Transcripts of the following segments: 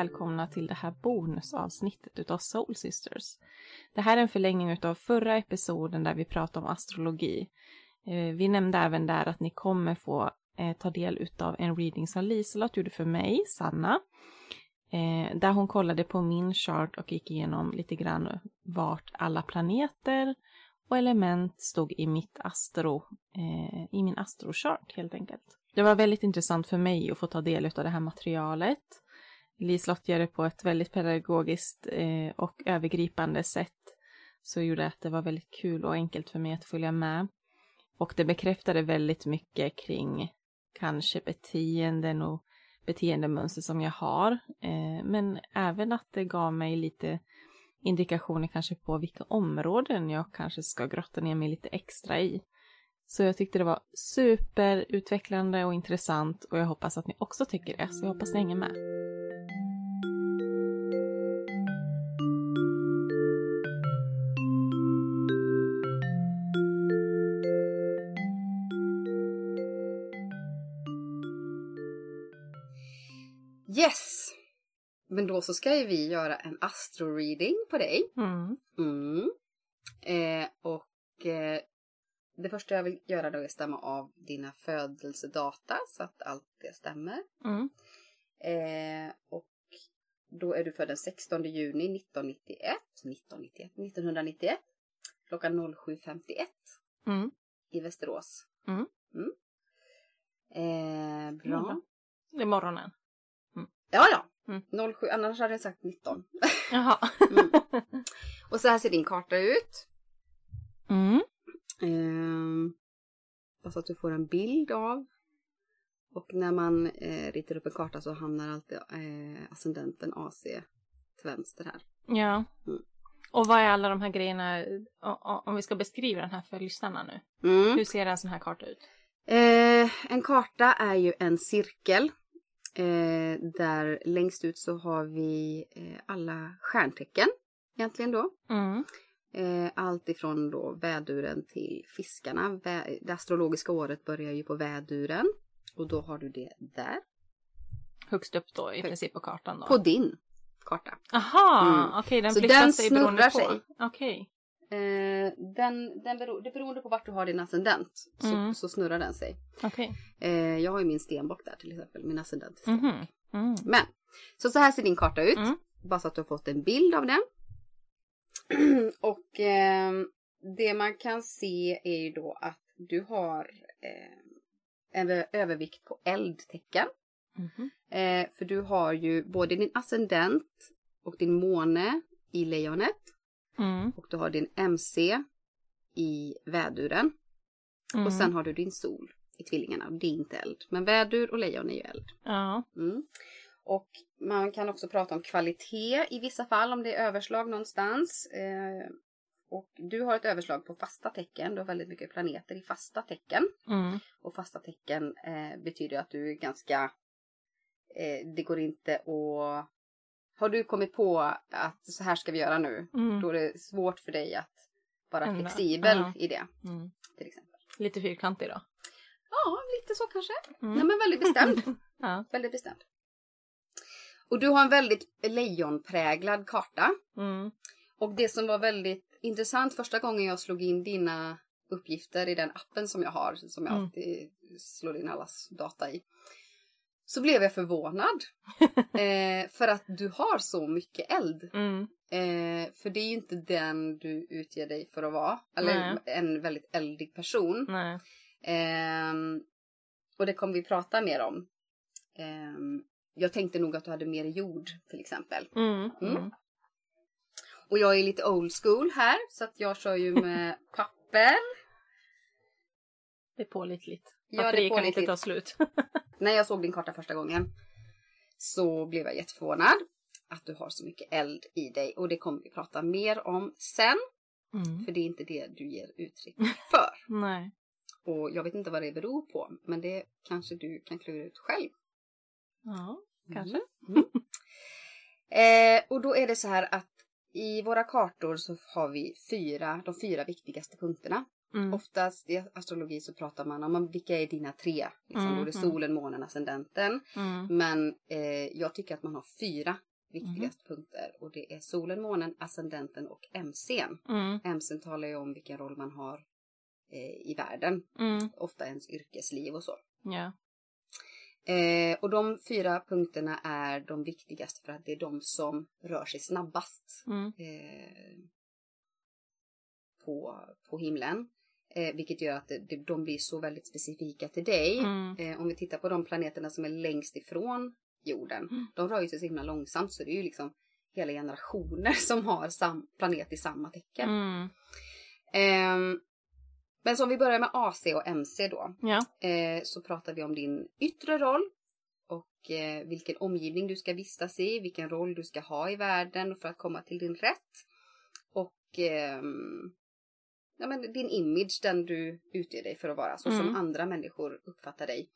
välkomna till det här bonusavsnittet utav Soul Sisters. Det här är en förlängning utav förra episoden där vi pratade om astrologi. Eh, vi nämnde även där att ni kommer få eh, ta del utav en reading som Liselott gjorde för mig, Sanna. Eh, där hon kollade på min chart och gick igenom lite grann vart alla planeter och element stod i mitt astro, i min astrochart helt enkelt. Det var väldigt intressant för mig att få ta del av det här materialet. Liselott gör det på ett väldigt pedagogiskt och övergripande sätt. Så gjorde att det var väldigt kul och enkelt för mig att följa med. Och det bekräftade väldigt mycket kring kanske beteenden och beteendemönster som jag har. Eh, men även att det gav mig lite indikationer kanske på vilka områden jag kanske ska grotta ner mig lite extra i. Så jag tyckte det var superutvecklande och intressant och jag hoppas att ni också tycker det, så jag hoppas ni hänger med. Då så ska ju vi göra en astro-reading på dig. Mm. Mm. Eh, och eh, det första jag vill göra då är att stämma av dina födelsedata så att allt det stämmer. Mm. Eh, och då är du född den 16 juni 1991, 1991, 1991 klockan 07.51 mm. i Västerås. Mm. Mm. Eh, bra. Det är morgonen. Ja, ja. Mm. 07, annars hade jag sagt 19. Jaha. mm. Och så här ser din karta ut. Mm. Eh, bara så att du får en bild av. Och när man eh, ritar upp en karta så hamnar alltid eh, ascendenten AC till vänster här. Ja. Mm. Och vad är alla de här grejerna, om vi ska beskriva den här för lyssnarna nu. Mm. Hur ser en sån här karta ut? Eh, en karta är ju en cirkel Eh, där längst ut så har vi eh, alla stjärntecken egentligen då. Mm. Eh, allt ifrån då väduren till fiskarna. Vä det astrologiska året börjar ju på väduren. Och då har du det där. Högst upp då i princip på kartan då? På din karta. Aha, mm. okej okay, den flyttar den på. Sig. Okej. Eh, den, den beror, det beroende på vart du har din ascendent så, mm. så snurrar den sig. Okay. Eh, jag har ju min stenbock där till exempel, min ascendent stenbock. Mm. Mm. Men, så så här ser din karta ut. Mm. Bara så att du har fått en bild av den. Och eh, det man kan se är ju då att du har eh, en övervikt på eldtecken. Mm-hmm. Eh, för du har ju både din ascendent och din måne i lejonet. Mm. Och du har din MC i väduren. Mm. Och sen har du din sol i tvillingarna. Det är inte eld. Men vädur och lejon är ju eld. Ja. Mm. Och man kan också prata om kvalitet i vissa fall om det är överslag någonstans. Eh, och du har ett överslag på fasta tecken. Du har väldigt mycket planeter i fasta tecken. Mm. Och fasta tecken eh, betyder att du är ganska... Eh, det går inte att har du kommit på att så här ska vi göra nu, mm. då är det svårt för dig att vara Ända. flexibel ja. i det. Mm. Till exempel. Lite fyrkantig då? Ja, lite så kanske. Mm. Nej, men väldigt bestämd. ja. Väldigt bestämd. Och du har en väldigt lejonpräglad karta. Mm. Och det som var väldigt intressant första gången jag slog in dina uppgifter i den appen som jag har, som jag Mm. alltid slår in allas data i så blev jag förvånad. eh, för att du har så mycket eld. Mm. Eh, för det är ju inte den du utger dig för att vara. Eller Nej. en väldigt eldig person. Eh, och det kommer vi prata mer om. Eh, jag tänkte nog att du hade mer jord till exempel. Mm. Mm. Mm. Och jag är lite old school här. Så att jag kör ju med papper. Det är pålitligt. Ja, det är Batteriet kan inte pålitligt. ta slut. När jag såg din karta första gången så blev jag jätteförvånad att du har så mycket eld i dig och det kommer vi prata mer om sen. Mm. För det är inte det du ger uttryck för. Nej. Och jag vet inte vad det beror på, men det kanske du kan klura ut själv. Ja, kanske. Mm. Eh, och då är det så här att i våra kartor så har vi fyra, de fyra viktigaste punkterna. Mm. Oftast i astrologi så pratar man om vilka är dina tre. Liksom, Mm, Då är det mm. solen, månen, ascendenten. Mm. Men eh, jag tycker att man har fyra viktigaste punkter. Och det är solen, månen, ascendenten och MCn. Mm. MCn talar ju om vilken roll man har eh, i världen. Mm. Ofta ens yrkesliv och så. Ja. Eh, och de fyra punkterna är de viktigaste för att det är de som rör sig snabbast Mm. eh, på, på himlen. Eh, vilket gör att de blir så väldigt specifika till dig. Mm. Eh, om vi tittar på de planeterna som är längst ifrån jorden. Mm. De rör ju sig så himla långsamt så det är ju liksom hela generationer som har sam, planet i samma tecken. Mm. Ehm, men så om vi börjar med AC och MC då. Ja. Eh, så pratar vi om din yttre roll och eh, vilken omgivning du ska vistas i, vilken roll du ska ha i världen för att komma till din rätt. Och ehm, ja, men din image, den du utger dig för att vara, så som Mm. andra människor uppfattar dig.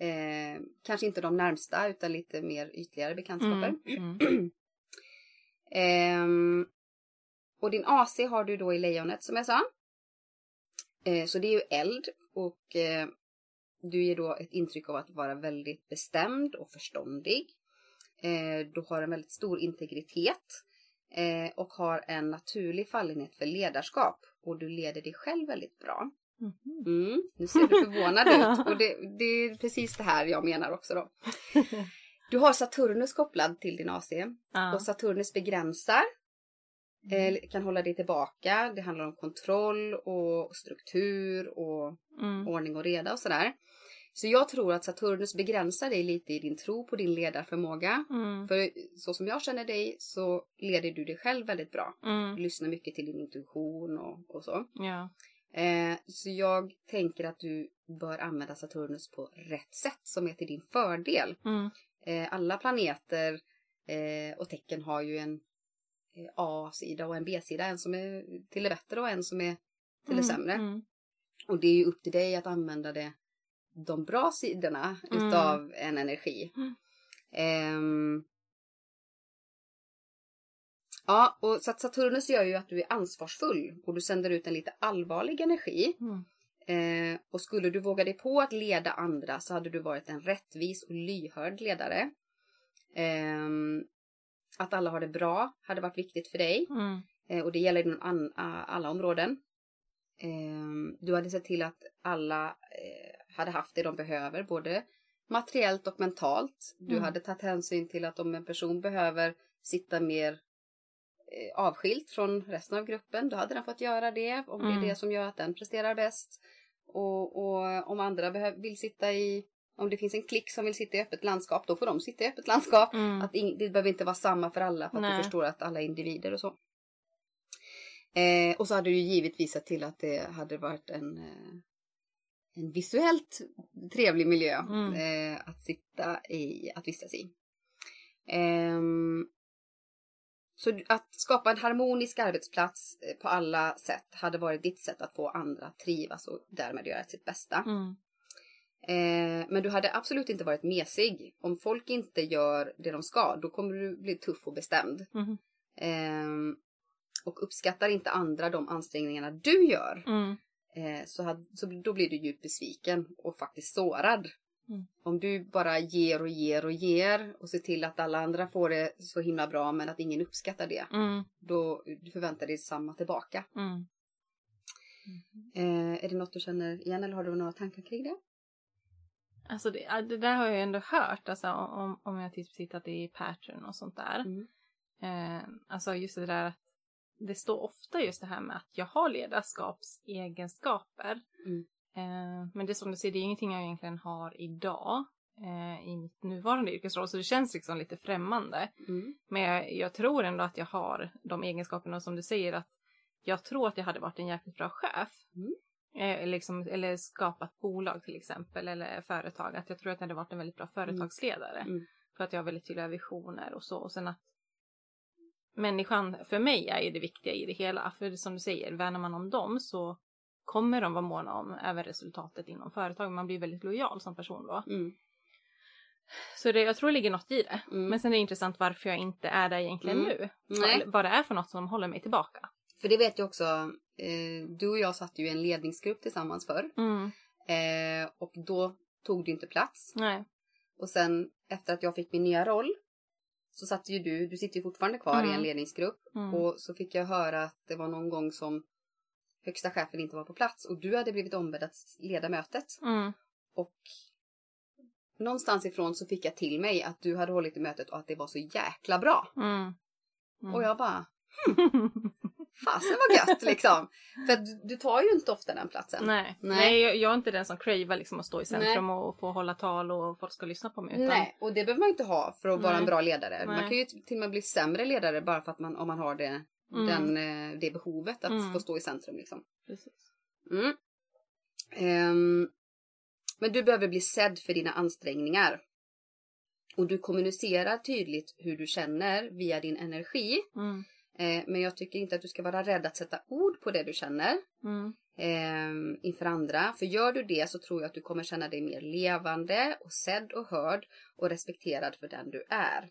Eh, kanske inte de närmsta utan lite mer ytligare bekantskaper. Mm. Mm. Ehm, och din AC har du då i lejonet som jag sa. Eh, så det är ju eld och eh, du ger då ett intryck av att vara väldigt bestämd och förståndig. Eh, du har en väldigt stor integritet eh, och har en naturlig fallenhet för ledarskap och du leder dig själv väldigt bra. Mhm. Mm, nu ser du förvånad ut och det, det är precis det här jag menar också då. Du har Saturnus kopplad till din AC Ja. och Saturnus begränsar, eh, kan hålla dig tillbaka. Det handlar om kontroll och struktur och Mm. ordning och reda och sådär. Så jag tror att Saturnus begränsar dig lite i din tro på din ledarförmåga. Mm. För så som jag känner dig så leder du dig själv väldigt bra. Du Mm. lyssnar mycket till din intuition och, och så. Ja. Eh, så jag tänker att du bör använda Saturnus på rätt sätt som är till din fördel. Mm. Eh, alla planeter eh, och tecken har ju en eh, A-sida och en B-sida. En som är till det bättre och en som är till det sämre. Mm. Och det är ju upp till dig att använda det, de bra sidorna Mm. utav en energi. Mm. Ehm, ja, och så att Saturnus gör ju att du är ansvarsfull och du sänder ut en lite allvarlig energi. Mm. Eh, och skulle du våga dig på att leda andra så hade du varit en rättvis och lyhörd ledare. Ehm, att alla har det bra hade varit viktigt för dig. Mm. Eh, och det gäller inom alla områden. Ehm, du hade sett till att alla eh, hade haft det de behöver, både materiellt och mentalt. Du Mm. hade tagit hänsyn till att om en person behöver sitta mer eh, avskilt från resten av gruppen, då hade den fått göra det. Om det Mm. är det som gör att den presterar bäst. Och, och om andra vill sitta i, om det finns en klick som vill sitta i öppet landskap, då får de sitta i öppet landskap. Mm. Att det behöver inte vara samma för alla för att Nej. du förstår att alla är individer och så. Eh, och så hade du givetvis sett till att det hade varit en, eh, en visuellt trevlig miljö Mm. eh, att sitta i, att vistas i. Ehm, så att skapa en harmonisk arbetsplats eh, på alla sätt hade varit ditt sätt att få andra att trivas och därmed göra sitt bästa. Mm. Eh, men du hade absolut inte varit mesig. Om folk inte gör det de ska, då kommer du bli tuff och bestämd. Mm. Eh, och uppskattar inte andra de ansträngningarna du gör, Mm. Eh, så, had, så då blir du djupt besviken och faktiskt sårad. Mm. Om du bara ger och ger och ger och ser till att alla andra får det så himla bra men att ingen uppskattar det, Mm. då du förväntar dig samma tillbaka. Mm. Eh, är det något du känner igen eller har du några tankar kring det? Alltså det, det där har jag ju ändå hört, alltså om, om jag typ tittat i pattern och sånt där. Mm. Eh, alltså just det där att det står ofta just det här med att jag har ledarskapsegenskaper. Mm. Eh, men det är som du säger, det är ingenting jag egentligen har idag eh, i mitt nuvarande yrkesroll, så det känns liksom lite främmande. Mm. Men jag, jag tror ändå att jag har de egenskaperna som du säger att jag tror att jag hade varit en jäkligt bra chef. Mm. Eh, liksom, eller skapat bolag till exempel, eller företag. Att jag tror att jag hade varit en väldigt bra företagsledare. Mm. För att jag har väldigt tydliga visioner och så. Och sen att människan för mig är ju det viktiga i det hela. För som du säger, värnar man om dem så kommer de vara måna om även resultatet inom företaget. Man blir väldigt lojal som person då. Mm. Så det, jag tror det ligger något i det. Mm. Men sen är det intressant varför jag inte är där egentligen Mm. nu. Nej. Vad, vad det är för något som håller mig tillbaka. För det vet jag också, eh, du och jag satt ju i en ledningsgrupp tillsammans förr. Mm. Eh, och då tog du inte plats. Nej. Och sen efter att jag fick min nya roll så satt ju du, du sitter ju fortfarande kvar i Mm. en ledningsgrupp. Mm. Och så fick jag höra att det var någon gång som högsta chefen inte var på plats och du hade blivit ombedd att leda mötet. Mm. Och någonstans ifrån så fick jag till mig att du hade hållit i mötet och att det var så jäkla bra. Mm. Mm. Och jag bara, fasen vad gött liksom. För du, du tar ju inte ofta den platsen. Nej, Nej. Nej. jag, jag är inte den som cravar liksom att stå i centrum och få hålla tal och folk ska lyssna på mig. Utan, Nej, och det behöver man inte ha för att vara Nej. en bra ledare. Man Nej. kan ju till och med bli sämre ledare bara för att man, om man har det, Mm. den, eh, det behovet att Mm. få stå i centrum. Liksom. Precis. Mm. Ehm, men du behöver bli sedd för dina ansträngningar. Och du kommunicerar tydligt hur du känner via din energi. Mm. Eh, men jag tycker inte att du ska vara rädd att sätta ord på det du känner Mm. eh, inför andra. För gör du det så tror jag att du kommer känna dig mer levande och sedd och hörd och respekterad för den du är.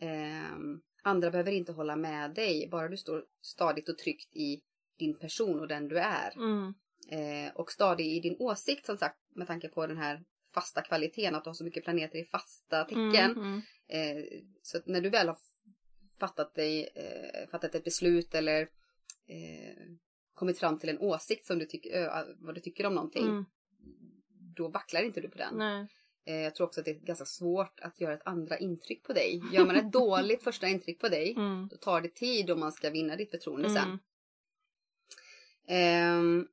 Eh, andra behöver inte hålla med dig, bara du står stadigt och tryggt i din person och den du är. Mm. Eh, och stadig i din åsikt som sagt med tanke på den här fasta kvaliteten, att du har så mycket planeter i fasta tecken. Mm. Mm. Eh, så när du väl har fattat, dig, eh, fattat ett beslut eller eh, kommit fram till en åsikt som du tycker, vad du tycker om någonting, Mm. då vacklar inte du på den. Nej. Eh, jag tror också att det är ganska svårt att göra ett andra intryck på dig. Gör man ett dåligt första intryck på dig, Mm. då tar det tid om man ska vinna ditt förtroende sen. Mm. Ehm,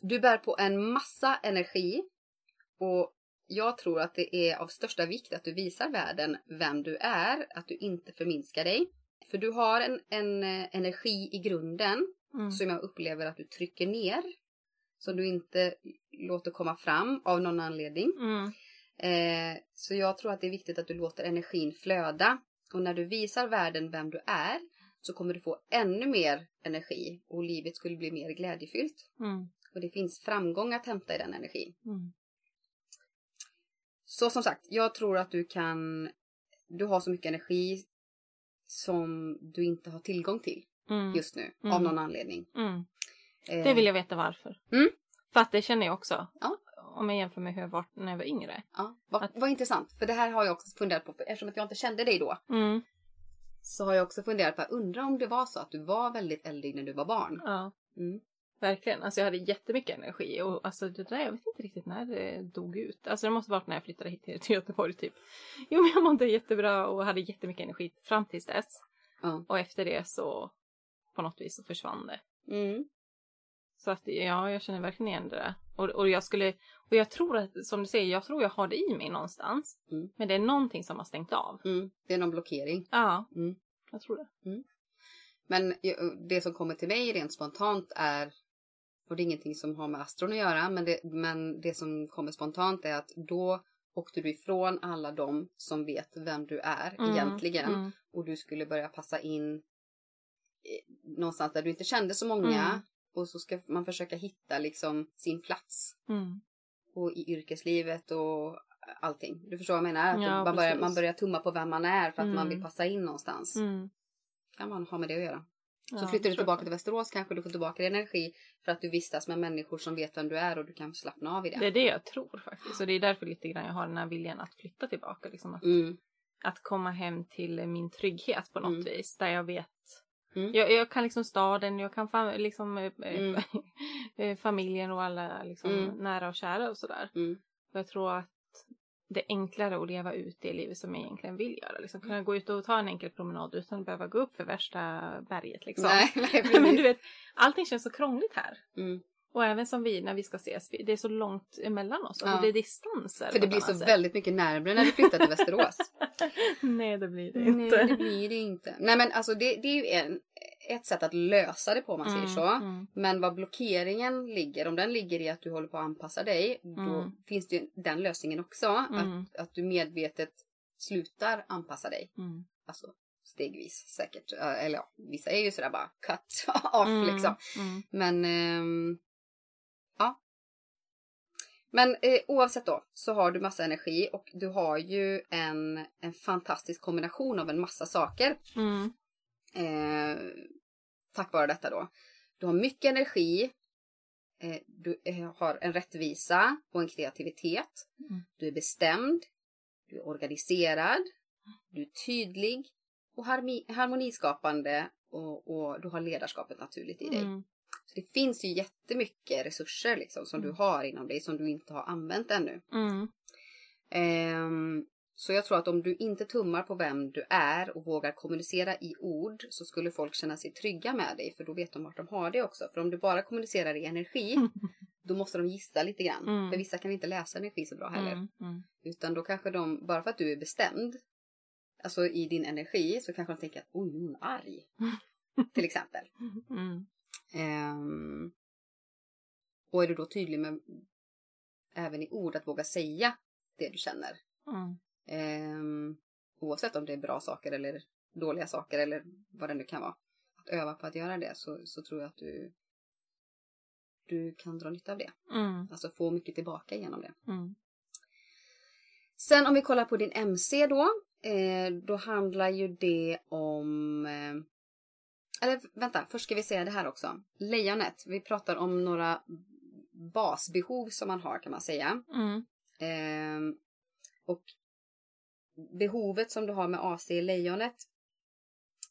du bär på en massa energi och jag tror att det är av största vikt att du visar världen vem du är, att du inte förminskar dig. För du har en, en eh, energi i grunden Mm. som jag upplever att du trycker ner. Som du inte låter komma fram av någon anledning. Mm. Eh, så jag tror att det är viktigt att du låter energin flöda. Och när du visar världen vem du är så kommer du få ännu mer energi och livet skulle bli mer glädjefyllt. Mm. Och det finns framgång att hämta i den energin. Mm. Så som sagt, jag tror att du kan... Du har så mycket energi som du inte har tillgång till Mm. just nu Mm. av någon anledning. Mm. Eh, Det vill jag veta varför. Mm. För att det känner jag också. Ja. Om jag jämför med hur jag var när jag var yngre. Ja, vad, Att- intressant. För det här har jag också funderat på. Eftersom att jag inte kände dig då. Mm. Så har jag också funderat på, undra om det var så att du var väldigt eldig när du var barn. Ja. Mm. Verkligen. Alltså jag hade jättemycket energi och alltså det där, jag vet inte riktigt när det dog ut. Alltså det måste varit när jag flyttade hit till Göteborg typ. Jo men jag mådde jättebra och hade jättemycket energi fram tills dess. Ja. Och efter det så på något vis så försvann det. Mm. Så att ja, jag känner verkligen igen det där. Och, och jag skulle, och jag tror att, som du säger, jag tror jag har det i mig någonstans. Mm. Men det är någonting som har stängt av. Mm. Det är någon blockering. Ja, Mm. jag tror det. Men ju- det som kommer till mig rent spontant är, och det är ingenting som har med astron att göra, men det, men det som kommer spontant är att då åkte du ifrån alla de som vet vem du är Mm, egentligen. Mm, Och du skulle börja passa in någonstans där du inte kände så många. Mm. Och så ska man försöka hitta liksom sin plats. mm, Och i yrkeslivet och allting. Du förstår vad jag menar? Att Ja, man, börjar, man börjar tumma på vem man är för att man Mm. vill passa in någonstans. mm. kan man ha med det att göra. Så Ja, flyttar du tillbaka till Västerås kanske du får tillbaka din energi för att du vistas med människor som vet vem du är och du kan slappna av i det. Det är det jag tror faktiskt. Och det är därför lite grann jag har den här viljan att flytta tillbaka. Liksom att, Mm. att komma hem till min trygghet på något Mm. vis. Där jag vet. Mm. Jag, jag kan liksom staden, jag kan fam- liksom eh, Mm. eh, familjen och alla liksom Mm. nära och kära och sådär. Mm. Jag tror att det är enklare att leva ut det livet som jag egentligen vill göra. Liksom kunna gå ut och ta en enkel promenad utan att behöva gå upp för värsta berget liksom. Nej, nej Men du vet, allting känns så krångligt här. Mm. Och även som vi när vi ska ses, vi- det är så långt emellan oss. Alltså Ja. det är distanser. För det blir så sätt. väldigt mycket närmare när du flyttar till Västerås. Nej, det blir det Nej, inte. det blir det inte. Nej men alltså det, det är ju en, ett sätt att lösa det på om man säger så. Mm, Men vad blockeringen ligger, om den ligger i att du håller på att anpassa dig, då Mm. finns det ju den lösningen också. Mm. Att, att du medvetet slutar anpassa dig. mm, Alltså stegvis säkert. Eller ja, vissa är ju sådär bara cut off Mm, liksom. mm, Men ehm, ja. Men eh, oavsett då så har du massa energi och du har ju en, en fantastisk kombination av en massa saker. mm, Eh, tack vare detta då. Du har mycket energi. Eh, du eh, har en rättvisa och en kreativitet. Mm. Du är bestämd. Du är organiserad. Du är tydlig och harmoniskapande och, och du har ledarskapet naturligt i dig. mm, Så det finns ju jättemycket resurser liksom som du Mm. har inom dig som du inte har använt ännu. Ehm, så jag tror att om du inte tummar på vem du är och vågar kommunicera i ord så skulle folk känna sig trygga med dig för då vet de vart de har det också. För om du bara kommunicerar i energi då måste de gissa lite grann. Mm. För vissa kan inte läsa energi så bra heller. mm, mm, Utan då kanske de, bara för att du är bestämd, alltså i din energi så kanske de tänker att oj, nu är hon arg. Till exempel. Ehm, och är du då tydlig med även i ord att våga säga det du känner. mm, Ehm, oavsett om det är bra saker eller dåliga saker eller vad det nu kan vara. Att öva på att göra det så, så tror jag att du, du kan dra nytta av det. mm, Alltså få mycket tillbaka genom det. mm, Sen om vi kollar på din MC då. Eh, då handlar ju det om... Eh, eller vänta, först ska vi säga det här också. Lejonet, vi pratar om några basbehov som man har kan man säga. mm, Eh, och behovet som du har med AC i lejonet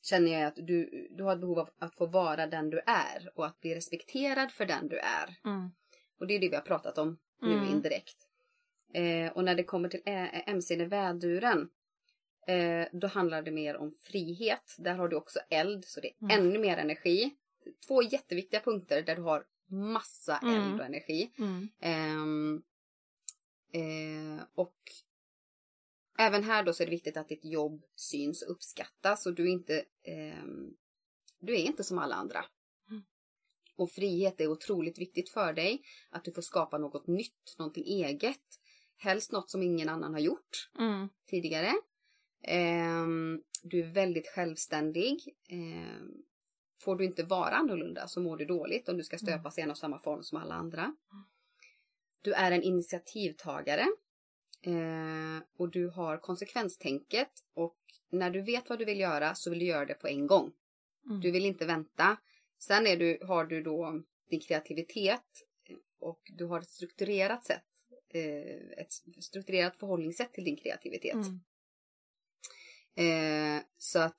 känner jag att du, du har ett behov av att få vara den du är och att bli respekterad för den du är. mm, Och det är det vi har pratat om nu Mm. indirekt. Eh, och när det kommer till ä- MC i väduren eh, då handlar det mer om frihet. Där har du också eld så det är Mm. ännu mer energi. Två jätteviktiga punkter där du har massa Mm. eld och energi. mm, Ehm, eh, och även här då så är det viktigt att ditt jobb syns och uppskattas och du är inte, ehm, du är inte som alla andra. Mm. Och frihet är otroligt viktigt för dig. Att du får skapa något nytt, någonting eget. Helst något som ingen annan har gjort mm, tidigare. Ehm, du är väldigt självständig. Ehm, får du inte vara annorlunda så mår du dåligt om du ska stöpas i en och samma form som alla andra. Du är en initiativtagare. Eh, och du har konsekvenstänket och när du vet vad du vill göra så vill du göra det på en gång. mm, Du vill inte vänta. Sen är du, har du då din kreativitet och du har ett strukturerat sätt. Eh, ett strukturerat förhållningssätt till din kreativitet. mm, Eh, så att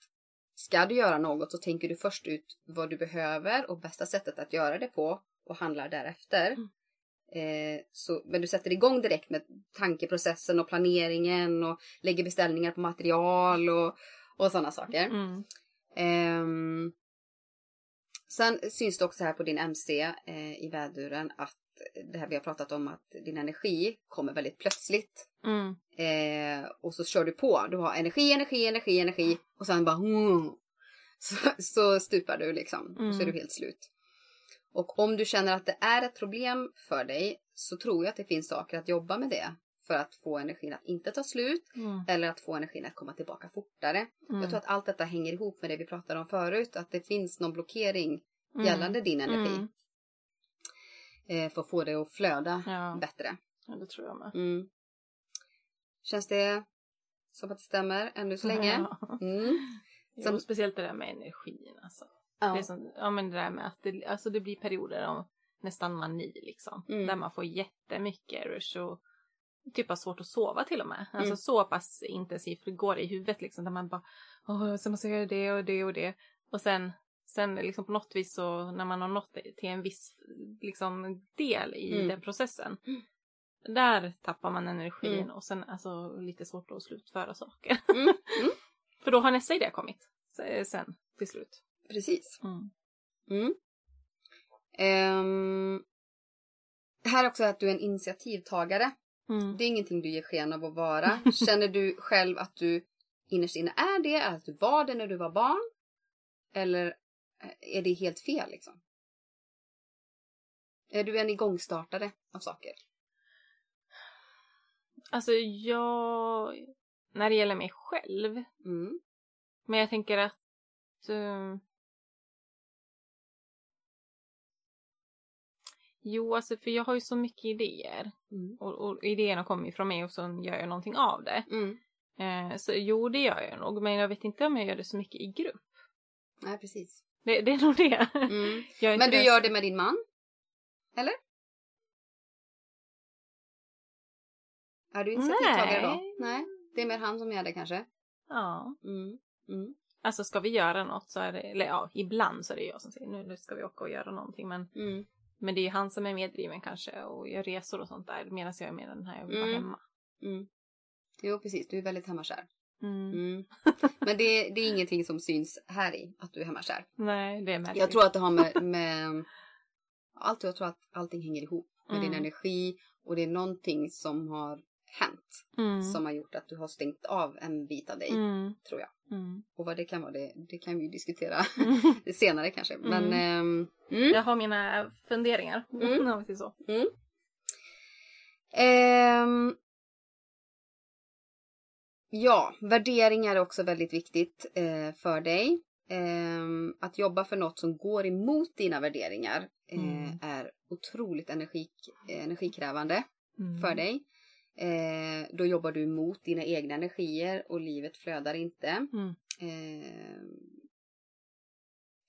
ska du göra något så tänker du först ut vad du behöver och bästa sättet att göra det på och handlar därefter. Mm. Eh, så, men du sätter igång direkt med tankeprocessen och planeringen och lägger beställningar på material och, och sådana saker. mm, Ehm, sen syns det också här på din MC eh, i väduren att det här vi har pratat om att din energi kommer väldigt plötsligt. mm, Eh, och så kör du på. Du har energi, energi, energi, energi och sen bara mm, så, så stupar du liksom. Och så är du Mm. helt slut. Och om du känner att det är ett problem för dig så tror jag att det finns saker att jobba med det. För att få energin att inte ta slut mm, eller att få energin att komma tillbaka fortare. mm, Jag tror att allt detta hänger ihop med det vi pratade om förut. Att det finns någon blockering mm, gällande din energi. mm. Eh, för att få det att flöda Ja. bättre. Ja, det tror jag med. Mm. Känns det som att det stämmer ännu så länge? Ja. Mm. Jo, Som- speciellt det där med energin alltså. Ja. Det, är som, ja, men det där med att det, alltså det blir perioder av nästan mani liksom. Mm. Där man får jättemycket rush och typ har svårt att sova till och med. Alltså Mm. så pass intensivt det går i huvudet liksom. Där man bara, åh, så måste jag göra det och det och det. Och sen, sen liksom på något vis så när man har nått till en viss liksom del i Mm. den processen. Mm. Där tappar man energin Mm. och sen alltså lite svårt att slutföra saker. För då har nästa idé kommit se- sen till slut. Precis. Mm. Mm. Ehm, här också att du är en initiativtagare. Mm. Det är ingenting du ger sken av att vara. Känner du själv att du innerst inne är det? Att du var det när du var barn? Eller eh, är det helt fel liksom? Är du en igångstartare av saker? Alltså jag, när det gäller mig själv Mm. Men jag tänker att uh... Jo, alltså för jag har ju så mycket idéer. Mm. Och, och idéerna kommer ju från mig och så gör jag någonting av det. Mm. Eh, så jo, det gör jag nog. Men jag vet inte om jag gör det så mycket i grupp. Nej, precis. Det, det är nog det. Mm. Är Men du den- gör det med din man? Eller? Är du initiativtagare då? Nej. Nej. Det är mer han som gör det kanske? Ja. Mm. Mm. Alltså ska vi göra något så är det, eller ja, ibland så är det jag som säger nu, nu ska vi åka och göra någonting. Men, Mm. Men det är ju han som är medriven kanske och gör resor och sånt där. Medan jag är med den här, jag vill vara Mm. hemma. Mm. Jo, precis. Du är väldigt hemmakär. Mm. Mm. Men det, det är ingenting som syns här i, att du är hemmakär. Nej, det är märkligt. Jag tror att det har med, med allt, jag tror att allting hänger ihop med din Mm. energi och det är någonting som har hänt mm. som har gjort att du har stängt av en bit av dig, Mm. tror jag. Mm. Och vad det kan vara, det, det kan vi diskutera Mm. senare kanske. Men mm. Jag har mina funderingar. Om vi säger så. Ehm, ja, värderingar är också väldigt viktigt eh, för dig. Ehm, att jobba för något som går emot dina värderingar eh, är otroligt energi, energikrävande Mm. för dig. Eh, då jobbar du emot dina egna energier och livet flödar inte. Mm. Eh,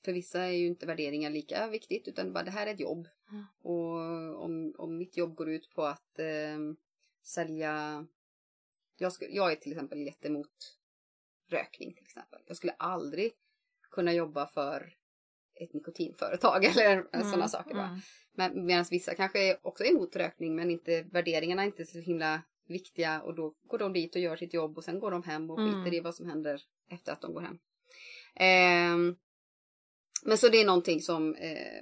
för vissa är ju inte värderingar lika viktigt utan bara det här är ett jobb. Mm. Och om, om mitt jobb går ut på att eh, sälja... Jag, skulle, jag är till exempel jättemot rökning till exempel. Jag skulle aldrig kunna jobba för ett nikotinföretag eller sådana saker. Mm. Men medan vissa kanske är också är emot rökning men inte värderingarna är inte så himla viktiga och då går de dit och gör sitt jobb och sen går de hem och skiter Mm. i vad som händer efter att de går hem. Ehm, men så det är någonting som eh,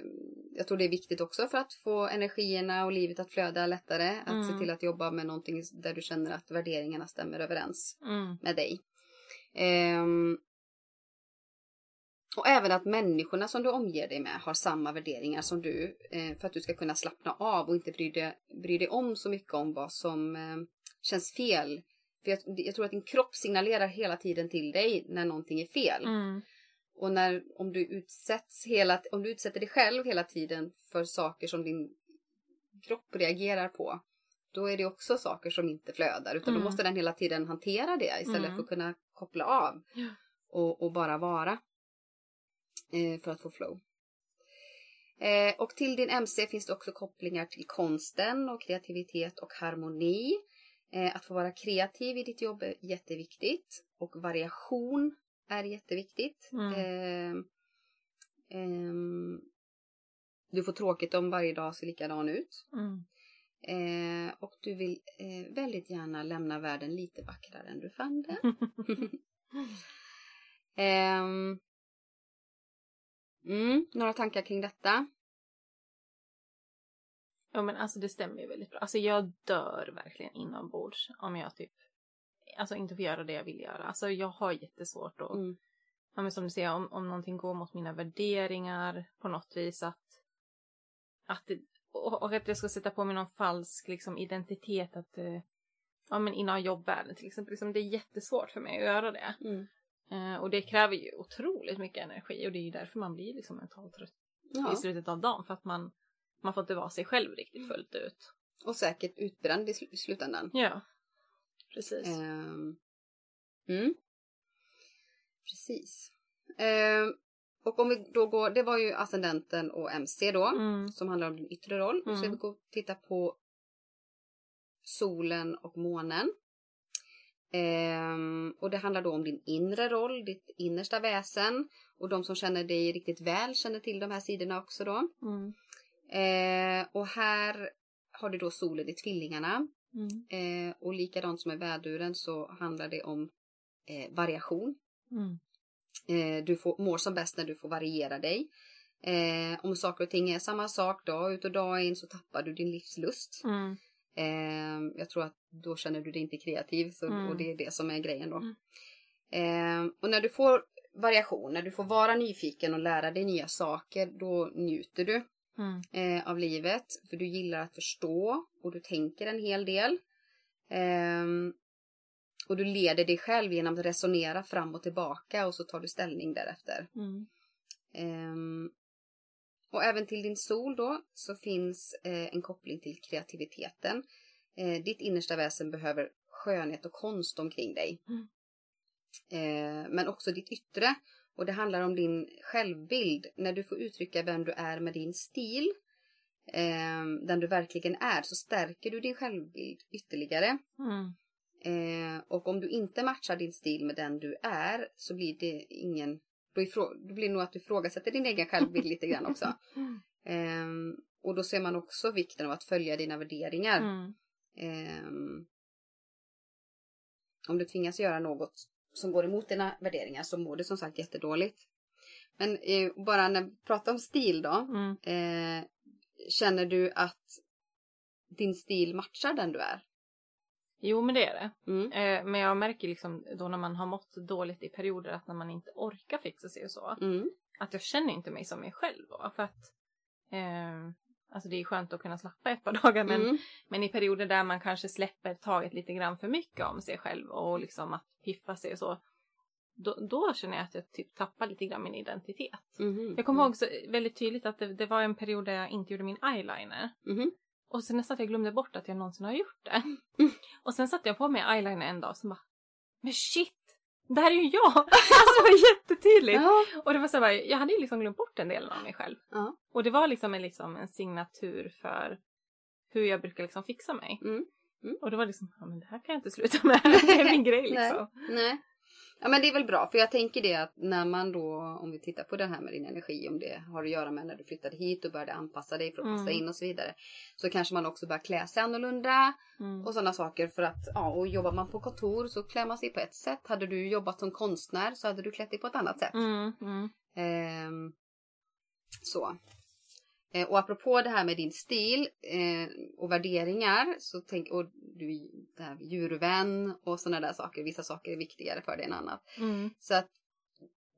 jag tror det är viktigt också för att få energierna och livet att flöda lättare. Att se Mm. till att jobba med någonting där du känner att värderingarna stämmer överens Mm. med dig. Ehm, och även att människorna som du omger dig med har samma värderingar som du. Eh, för att du ska kunna slappna av och inte bry dig, bry dig om så mycket om vad som eh, känns fel. För jag, jag tror att din kropp signalerar hela tiden till dig när någonting är fel. Mm. Och när, om du utsätts hela, om du utsätter dig själv hela tiden för saker som din kropp reagerar på. Då är det också saker som inte flödar utan Mm. då måste den hela tiden hantera det istället Mm. för att kunna koppla av. Och, och bara vara. Eh, för att få flow. Eh, och till din MC finns det också kopplingar till konsten och kreativitet och harmoni. Eh, att få vara kreativ i ditt jobb är jätteviktigt. Och variation är jätteviktigt. Mm. Eh, ehm, du får tråkigt om varje dag ser likadan ut. Mm. Eh, och du vill eh, väldigt gärna lämna världen lite vackrare än du fann den. Ehm, mm, några tankar kring detta? Ja men alltså det stämmer ju väldigt bra. Alltså jag dör verkligen inombords om jag typ Alltså inte får göra det jag vill göra. Alltså jag har jättesvårt att Mm. Ja men som du säger om, om någonting går mot mina värderingar på något vis att Att det, och, och att jag ska sätta på mig någon falsk liksom identitet att eh, Ja men inom jobbvärlden till exempel. Liksom, det är jättesvårt för mig att göra det. Mm. Eh, och det kräver ju otroligt mycket energi och det är ju därför man blir liksom mentalt trött Ja. i slutet av dagen. För att man, man får inte vara sig själv riktigt fullt ut. Och säkert utbränd i sl- slutändan. Ja, precis. Ehm, mm. Precis. Ehm, och om vi då går, det var ju ascendenten och MC då. Mm. Som handlar om din yttre roll. Nu ska Mm. vi gå och titta på solen och månen. Ehm, och det handlar då om din inre roll, ditt innersta väsen. Och de som känner dig riktigt väl känner till de här sidorna också då. Mm. Eh, och här har du då solen i tvillingarna. Mm. Eh, och likadant som med väduren så handlar det om eh, variation. Mm. Eh, du får, mår som bäst när du får variera dig. Eh, om saker och ting är samma sak dag ut och dag in så tappar du din livslust. Mm. Eh, jag tror att då känner du dig inte kreativ så, Mm. och det är det som är grejen då. Mm. Eh, och när du får variation, när du får vara nyfiken och lära dig nya saker då njuter du Mm. eh, av livet. För du gillar att förstå och du tänker en hel del. Ehm, Och du leder dig själv genom att resonera fram och tillbaka och så tar du ställning därefter. Mm. Och även till din sol då så finns eh, en koppling till kreativiteten. Eh, ditt innersta väsen behöver skönhet och konst omkring dig. Mm. Eh, men också ditt yttre. Och det handlar om din självbild. När du får uttrycka vem du är med din stil. Eh, den du verkligen är. Så stärker du din självbild ytterligare. Mm. Eh, och om du inte matchar din stil med den du är. Så blir det ingen. Då, ifrå, då blir det nog att du ifrågasätter din egen självbild lite grann också. Eh, och då ser man också vikten av att följa dina värderingar. Mm. Ehm, om du tvingas göra något som går emot dina värderingar så mår du som sagt jättedåligt. Men eh, bara när vi pratar om stil då. Mm. Eh, känner du att din stil matchar den du är? Jo, men det är det. Mm. Eh, men jag märker liksom då när man har mått dåligt i perioder att när man inte orkar fixa sig och så. Mm. Att jag känner inte mig som mig själv då. För att eh, alltså det är skönt att kunna slappa ett par dagar men, Mm. men i perioder där man kanske släpper taget lite grann för mycket om sig själv och liksom att piffa sig och så. Då, då känner jag att jag typ tappar lite grann min identitet. Mhm. Jag kommer ihåg så väldigt tydligt att det, det var en period där jag inte gjorde min eyeliner. Mhm. Och sen nästan att jag glömde bort att jag någonsin har gjort det. Mm. Och sen satte jag på mig eyeliner en dag och så bara Men shit! Det här är ju jag! Alltså det var jättetydligt! Ja. Och det var så här, jag hade ju liksom glömt bort en del av mig själv. Ja. Och det var liksom en, liksom en signatur för hur jag brukar liksom fixa mig. Mm. Och det var liksom, ja men det här kan jag inte sluta med. Det är min grej liksom. Nej. Ja men det är väl bra för jag tänker det att när man då om vi tittar på det här med din energi om det har att göra med när du flyttade hit och började anpassa dig för att passa Mm. in och så vidare. Så kanske man också börjar klä sig annorlunda Mm. och sådana saker för att ja och jobbar man på kontor så klär man sig på ett sätt. Hade du jobbat som konstnär så hade du klätt dig på ett annat sätt. Mm, mm, Ehm, så. Eh, och apropå det här med din stil eh, och värderingar så tänk, och du är det här med djurvän och sådana där saker. Vissa saker är viktigare för dig än annat. mm, Så att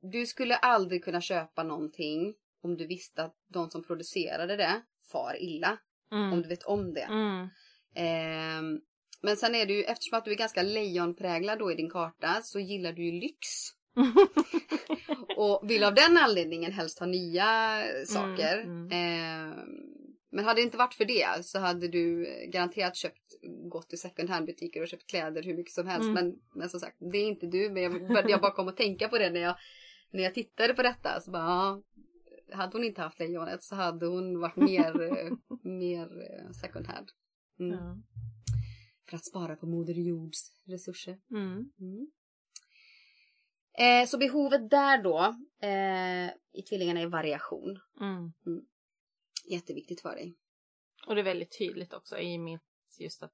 du skulle aldrig kunna köpa någonting om du visste att de som producerade det far illa. mm, Om du vet om det. mm, Ehm, men sen är det ju, eftersom att du är ganska lejonpräglad då i din karta så gillar du ju lyx. Och vill av den anledningen helst ha nya saker. Mm, Ehm, men hade det inte varit för det så hade du garanterat köpt, gått till second hand butiker och köpt kläder hur mycket som helst. Mm. Men, men som sagt, det är inte du. Men jag, jag bara kom att tänka på det när jag, när jag tittade på detta. Så bara, ja, hade hon inte haft lejonet så hade hon varit mer, eh, mer eh, second hand. Mm. ja. För att spara på Moder Jords resurser. Mm, Mm. Eh, så behovet där då eh, i tvillingarna är variation. mm. Jätteviktigt för dig. Och det är väldigt tydligt också i mitt just att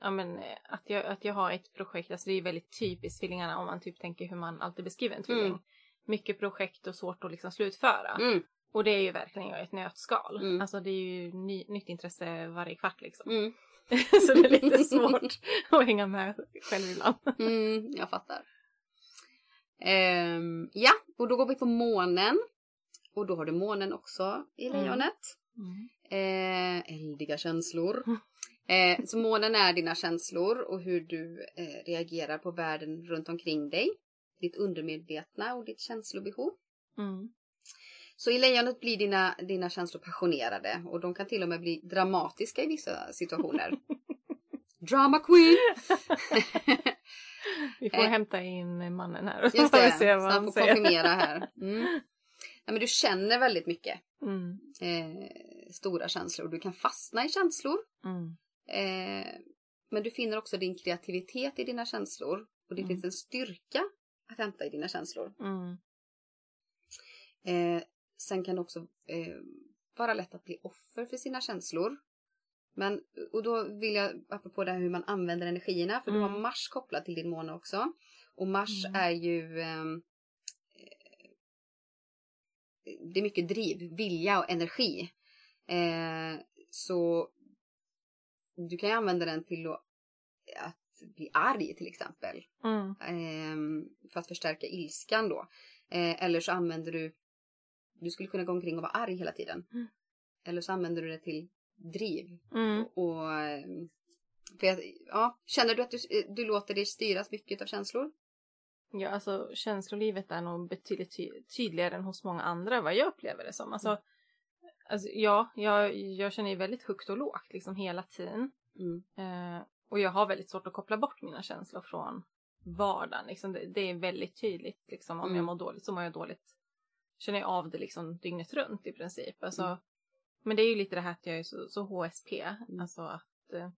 Ja men eh, att jag, att jag har ett projekt, alltså det är väldigt typiskt tvillingarna om man typ tänker hur man alltid beskriver en tvilling. Mm. Mycket projekt och svårt att liksom slutföra. Mm. Och det är ju verkligen jag ett nötskal. Mm. Alltså det är ju ny, nytt intresse varje kvart liksom. Mm. Så det är lite svårt att hänga med själv ibland. Mm, jag fattar. Ehm, ja, och då går vi på månen. Och då har du månen också i Mm. lejonet. Eh, eldiga känslor. Eh, så månen är dina känslor och hur du eh, reagerar på världen runt omkring dig. Ditt undermedvetna och ditt känslobehov. Mm. Så i lejonet blir dina, dina känslor passionerade och de kan till och med bli dramatiska i vissa situationer. Drama queen! Vi får Eh. hämta in mannen här och Just det, se så vad han han får säger. konfirmera här. Mm. Ja, men du känner väldigt mycket. Mm. Eh, stora känslor. Du kan fastna i känslor. Mm. Eh, men du finner också din kreativitet i dina känslor. Och det Mm. finns en styrka att hämta i dina känslor. Mm. Eh, sen kan det också eh, vara lätt att bli offer för sina känslor. Men, och då vill jag, apropå det här hur man använder energierna, för du Mm. har Mars kopplat till din måne också. Och Mars Mm. är ju ehm, eh, det är mycket driv, vilja och energi. Eh, så du kan ju använda den till att, att bli arg till exempel. Mm. Ehm, för att förstärka ilskan då. Eh, eller så använder du, du skulle kunna gå omkring och vara arg hela tiden. Mm. Eller så använder du det till driv Mm. och För jag, ja, känner du att du, du låter dig styras mycket av känslor? Ja, alltså känslolivet är nog betydligt ty tydligare än hos många andra vad jag upplever det som. Alltså, Mm. alltså ja, jag, jag känner ju väldigt högt och lågt liksom hela tiden. Mm. Eh, och jag har väldigt svårt att koppla bort mina känslor från vardagen. Liksom det, det är väldigt tydligt. Liksom, om Mm. jag mår dåligt så mår jag dåligt. Känner jag av det liksom dygnet runt i princip. Alltså, Mm. Men det är ju lite det här att jag är så, så HSP. Mm. Alltså att... Eh,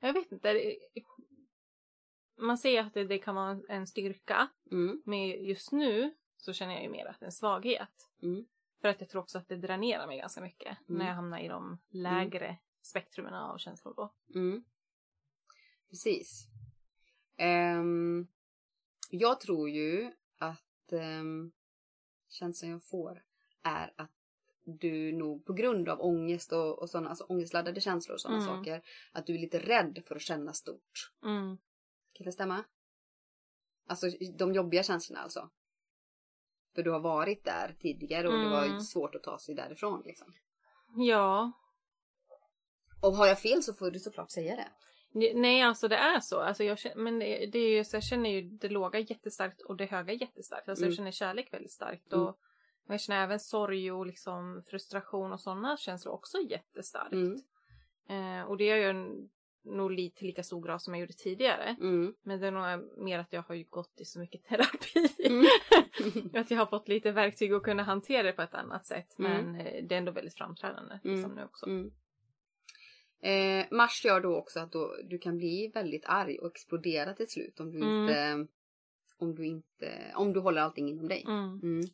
jag vet inte. Det, man ser att det, det kan vara en styrka. Mm. Men just nu så känner jag ju mer att det är en svaghet. Mm. För att jag tror också att det dränerar mig ganska mycket. Mm. När jag hamnar i de lägre spektrumen av känslor då. Mm. Precis. Ehm, jag tror ju att um, känslan jag får är att du nog på grund av ångest och, och sådana, alltså ångestladdade känslor och sådana Mm. saker, att du är lite rädd för att känna stort. Mm. Kan det stämma? Alltså de jobbiga känslorna alltså. För du har varit där tidigare och det var Mm. svårt att ta sig därifrån liksom. Ja, Och har jag fel så får du såklart säga det. Ne- Nej, alltså det är så. Alltså jag känner, men det, det är ju, så jag känner ju det låga jättestarkt och det höga jättestarkt. Alltså Mm. jag känner kärlek väldigt starkt. Mm. Och, och jag känner även sorg och liksom frustration och sådana känslor också jättestarkt. Mm. Eh, och det jag en- nog lite lika stor grad som jag gjorde tidigare. Mm. Men det är nog mer att jag har ju gått i så mycket terapi. Mm. att jag har fått lite verktyg att kunna hantera det på ett annat sätt. Mm. Men eh, det är ändå väldigt framträdande liksom, nu också. Mm. Eh, mars gör då också att då, du kan bli väldigt arg och explodera till slut om du Mm. inte om du inte om du håller allting inom dig. Mm. Mm.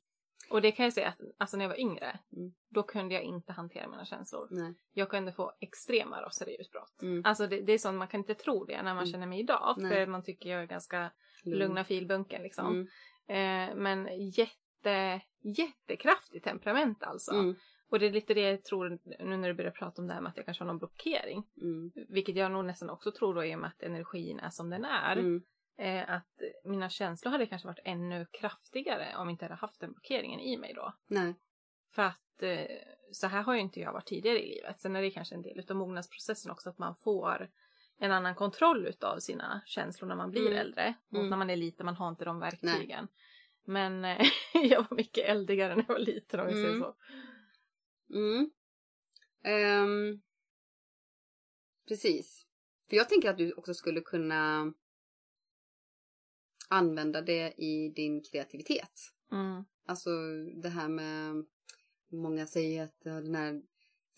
Och det kan jag säga att alltså när jag var yngre, Mm. då kunde jag inte hantera mina känslor. Nej. Jag kunde få extrema raseriutbrott. Mm. Alltså det, det är sånt man kan inte tro det när man Mm. känner mig idag. Nej. För man tycker jag är ganska lugna filbunken liksom. Mm. Eh, men jätte, jättekraftigt temperament alltså. Mm. Och det är lite det jag tror nu när du börjar prata om det här med att jag kanske har någon blockering. Mm. Vilket jag nog nästan också tror då i och med att energin är som den är. Eh, att mina känslor hade kanske varit ännu kraftigare om jag inte hade haft den blockeringen i mig då. Nej. För att eh, så här har ju inte jag varit tidigare i livet. Sen är det kanske en del av mognadsprocessen också att man får en annan kontroll utav sina känslor när man blir Mm. äldre. Mot Mm. när man är liten, man har inte de verktygen. Men eh, jag var mycket eldigare när jag var liten om vi säger Mm. så. Mm. Ehm, precis. För jag tänker att du också skulle kunna använda det i din kreativitet. Mm. Alltså det här med många säger att den här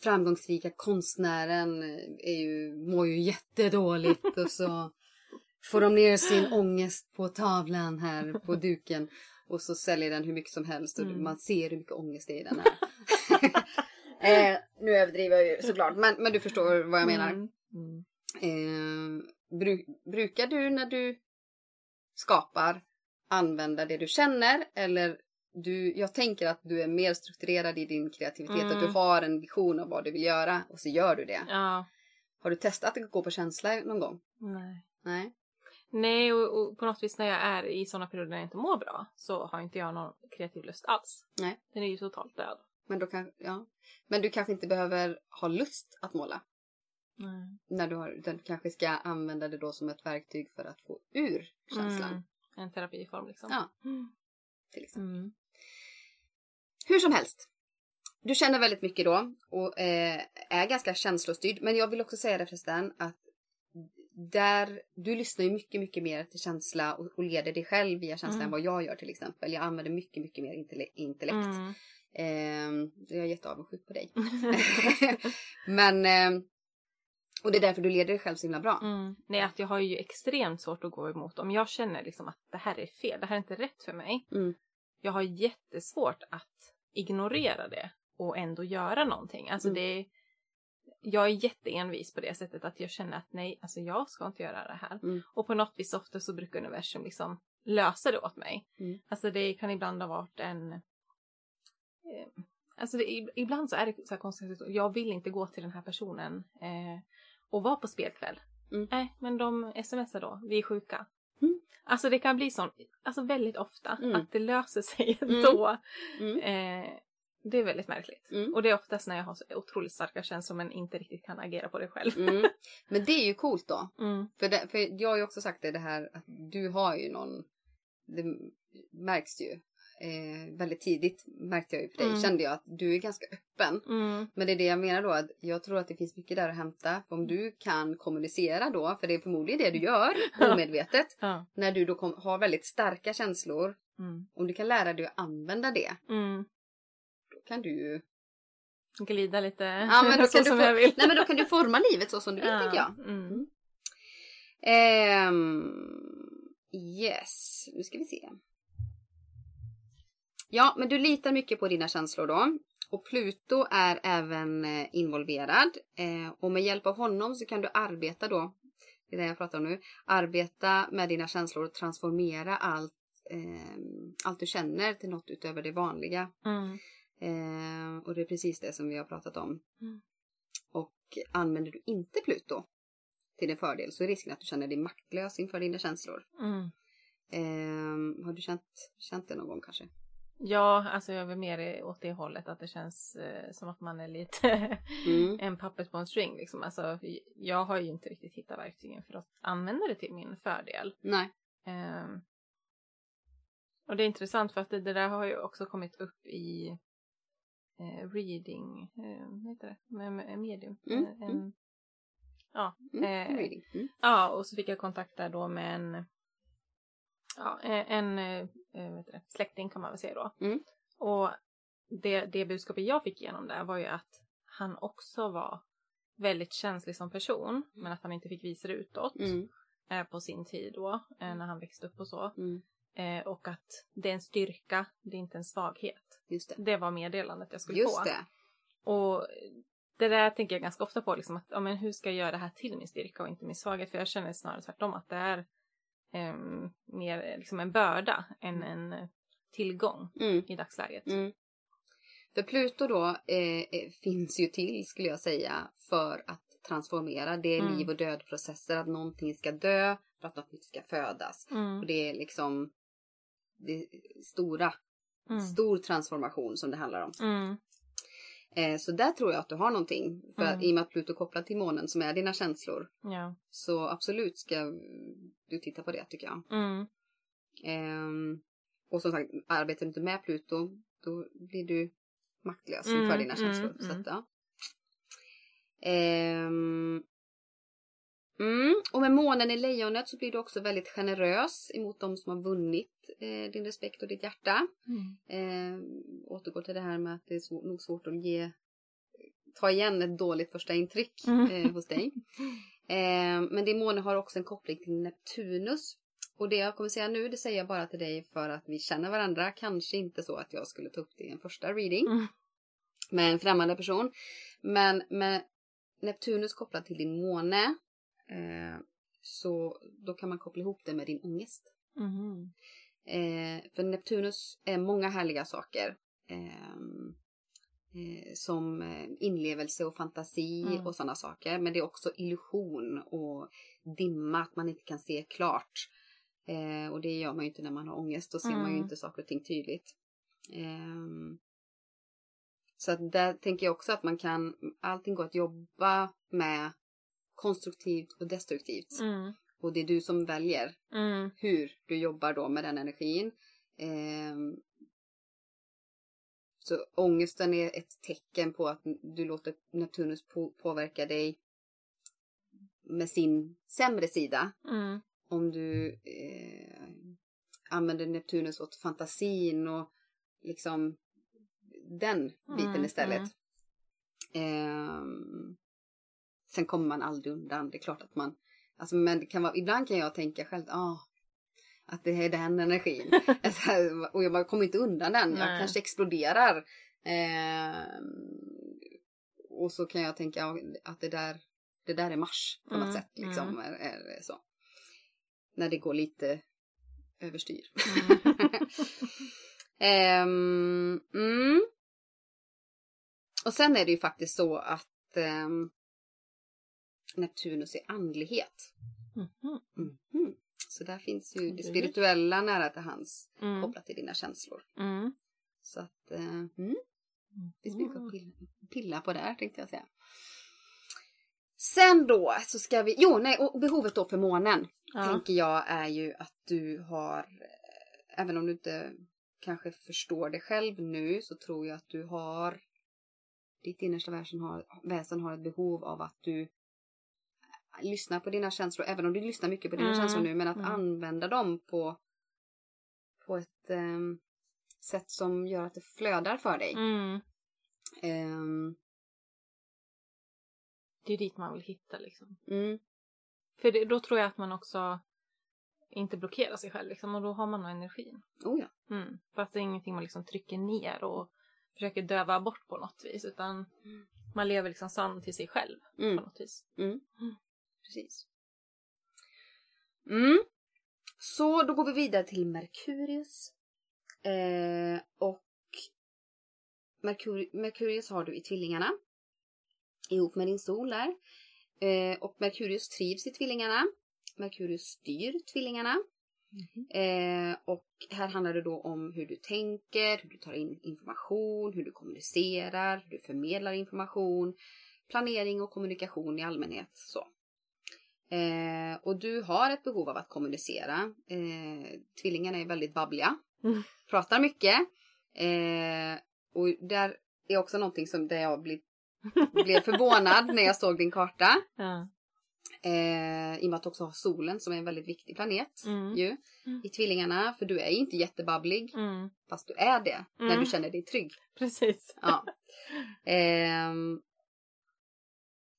framgångsrika konstnären är ju, mår ju jättedåligt och så får de ner sin ångest på tavlan här på duken och så säljer den hur mycket som helst och Mm. man ser hur mycket ångest det är i den här. eh, nu överdriver jag ju såklart men, men du förstår vad jag menar. Mm. Mm. Eh, bru, brukar du när du skapar använda det du känner eller du, jag tänker att du är mer strukturerad i din kreativitet, Mm. att du har en vision av vad du vill göra och så gör du det. Ja, Har du testat att gå på känsla någon gång? nej. Nej. Nej, och, och på något vis när jag är i sådana perioder när jag inte mår bra så har inte jag någon kreativ lust alls. Nej. Den är ju totalt död. Men, då kan, ja. Men du kanske inte behöver ha lust att måla. Nej. När du har, du kanske ska använda det då som ett verktyg för att få ur känslan. Mm. En terapiform liksom. Ja. Mm. Till exempel. Mm. Hur som helst. Du känner väldigt mycket då och eh, är ganska känslostyrd. Men jag vill också säga det förresten att där, du lyssnar ju mycket, mycket mer till känsla och, och leder dig själv via känsla Mm. än vad jag gör till exempel. Jag använder mycket, mycket mer intelle- intellekt. Mm. Eh, jag är jätteavundsjuk på dig. Men, eh, och det är därför du leder dig själv så himla bra. Mm. Nej, att jag har ju extremt svårt att gå emot. Om jag känner liksom att det här är fel, det här är inte rätt för mig. Mm. Jag har jättesvårt att ignorera det och ändå göra någonting. Alltså Mm. det jag är jätteenvis på det sättet att jag känner att nej, alltså jag ska inte göra det här. Mm. Och på något vis ofta så brukar universum liksom lösa det åt mig. Mm. Alltså det kan ibland ha varit en... Eh, alltså det, ib- ibland så är det så här konstigt, jag vill inte gå till den här personen eh, och vara på spelkväll. Mm. Nej, men de smsar då, vi är sjuka. Mm. Alltså det kan bli sånt, alltså väldigt ofta, Mm. att det löser sig Mm. ändå. Mm. Eh, Det är väldigt märkligt. Mm. Och det är oftast när jag har så otroligt starka känslor men inte riktigt kan agera på det själv. Mm. Men det är ju coolt då. Mm. För, det, för jag har ju också sagt det, det här att du har ju någon, det märks ju. Eh, väldigt tidigt märkte jag ju på dig, Mm. kände jag att du är ganska öppen. Mm. Men det är det jag menar då, att jag tror att det finns mycket där att hämta. För om du kan kommunicera då, för det är förmodligen det du gör omedvetet. Ja. när du då kom, har väldigt starka känslor. Mm. Om du kan lära dig att använda det, Mm. då kan du ju... Glida lite Ja, men då så kan du som få- jag vill. Nej men då kan du forma livet så som du vill tänker jag. Ehm, yes, nu ska vi se. Ja, men du litar mycket på dina känslor då. Och Pluto är även eh, involverad. Eh, och med hjälp av honom så kan du arbeta då, det är det jag pratar om nu, arbeta med dina känslor och transformera allt, eh, allt du känner till något utöver det vanliga. Mm. Eh, och det är precis det som vi har pratat om. Mm. Och använder du inte Pluto till din fördel så är risken att du känner dig maktlös inför dina känslor. Mm. Eh, har du känt, känt det någon gång kanske? Ja, alltså jag är mer åt det hållet att det känns eh, som att man är lite Mm. en puppet på en string liksom. Alltså, jag har ju inte riktigt hittat verktygen för att använda det till min fördel. Nej. Ehm, och det är intressant för att det, det där har ju också kommit upp i eh, reading, eh, vad heter det, med, med medium. Mm, Eh, en, Ja, Mm. Eh. Mm. ja, och så fick jag kontakt där då med en, ja, eh, en eh, eh, det, släkting kan man väl säga då. Mm. Och det, det budskapet jag fick igenom där var ju att han också var väldigt känslig som person, men att han inte fick visa det utåt Mm. eh, på sin tid då, eh, när han växte upp och så. Mm. Eh, och att det är en styrka, det är inte en svaghet. Just det. Det var meddelandet jag skulle Just få. det. Och det där tänker jag ganska ofta på, liksom att ja, men hur ska jag göra det här till min styrka och inte min svaghet? För jag känner snarare tvärtom att det är mer eh, liksom en börda än en eh, tillgång Mm. i dagsläget. Mm. För Pluto då eh, eh, finns ju till, skulle jag säga, för att transformera. Det är Mm. liv och dödprocesser, att någonting ska dö för att något nytt ska födas. Mm. Och det är liksom det är stora, Mm. stor transformation som det handlar om. Mm. Eh, så där tror jag att du har någonting. För Mm. i och med att Pluto är kopplad till månen som är dina känslor. Ja. Så absolut ska du titta på det tycker jag. Mm. Ehm, och som sagt, arbetar du inte med Pluto då blir du maktlös Mm, inför dina mm, känslor. Så mm. att, ja. Ehm, mm, och med månen i lejonet så blir du också väldigt generös emot de som har vunnit eh, din respekt och ditt hjärta. Mm. Eh, återgår till det här med att det är svår, nog svårt att ge, ta igen ett dåligt första intryck Mm. eh, hos dig. Eh, men din måne har också en koppling till Neptunus. Och det jag kommer säga nu, det säger jag bara till dig för att vi känner varandra. Kanske inte så att jag skulle ta upp det i en första reading Mm. med en främmande person. Men med Neptunus kopplat till din måne eh, så då kan man koppla ihop det med din ångest. Mhm. Eh, för Neptunus är många härliga saker. ehm, eh, som eh, inlevelse och fantasi Mm. och sådana saker. Men det är också illusion och dimma, att man inte kan se klart. Och det gör man ju inte när man har ångest. Då ser man ju Mm. inte saker och ting tydligt. Ehm, så att där tänker jag också att man kan, allting går att jobba med konstruktivt och destruktivt. Mm. Och det är du som väljer Mm. hur du jobbar då med den energin. Ehm, så ångesten är ett tecken på att du låter Neptunus på, påverka dig med sin sämre sida. Mm. Om du eh, använder Neptunus åt fantasin och liksom den biten Mm, istället. Ehm, sen kommer man aldrig undan. Det är klart att man Alltså, men det kan vara, ibland kan jag tänka själv, ah, att det är den energin. Alltså, och jag kommer inte undan den. Jag Nej. kanske exploderar. Ehm, och så kan jag tänka att det där, det där är Mars på något Mm, sätt. Liksom, mm. är, är så. När det går lite överstyr. Mm. Ehm, mm. Och sen är det ju faktiskt så att ehm, Neptunus är andlighet. Mhm. Mhm. Så där finns ju det Mm. spirituella nära till hans Mm. kopplat till dina känslor. Mm. Så att, eh, mm. Det finns mycket att pilla, pilla på där tänkte jag säga. Sen då så ska vi, jo nej, och behovet då för månen Ja. tänker jag är ju att du har, eh, även om du inte kanske förstår det själv nu så tror jag att du har, ditt innersta väsen har, väsen har ett behov av att du lyssnar på dina känslor, även om du lyssnar mycket på dina Mm, känslor nu, men att mm. använda dem på, på ett ehm, sätt som gör att det flödar för dig. Mm. Ehm, Det är dit man vill hitta liksom. mm, För det, då tror jag att man också inte blockerar sig själv liksom, och då har man nog energin. oh ja. Mm. För att det är ingenting man liksom trycker ner och försöker döva bort på något vis. Utan man lever liksom sann till sig själv på Mm. något vis. Precis. Mm. Så då går vi vidare till Merkurius. Eh, och Merkur Merkurius har du i tvillingarna. Ihop med din sol där. Eh, och Merkurius trivs i tvillingarna. Merkurius styr tvillingarna. Eh, och här handlar det då om hur du tänker, hur du tar in information, hur du kommunicerar, hur du förmedlar information, planering och kommunikation i allmänhet. Så. Eh, och du har ett behov av att kommunicera. Eh, tvillingarna är väldigt babbliga, Mm. pratar mycket. Eh, och där är också någonting som där jag blev, blev förvånad när jag såg din karta. Ja. Eh, I och med att du också har solen som är en väldigt viktig planet Mm. ju, Mm. i tvillingarna. För du är inte jättebabblig, Mm. fast du är det när Mm. du känner dig trygg. Precis. Ja.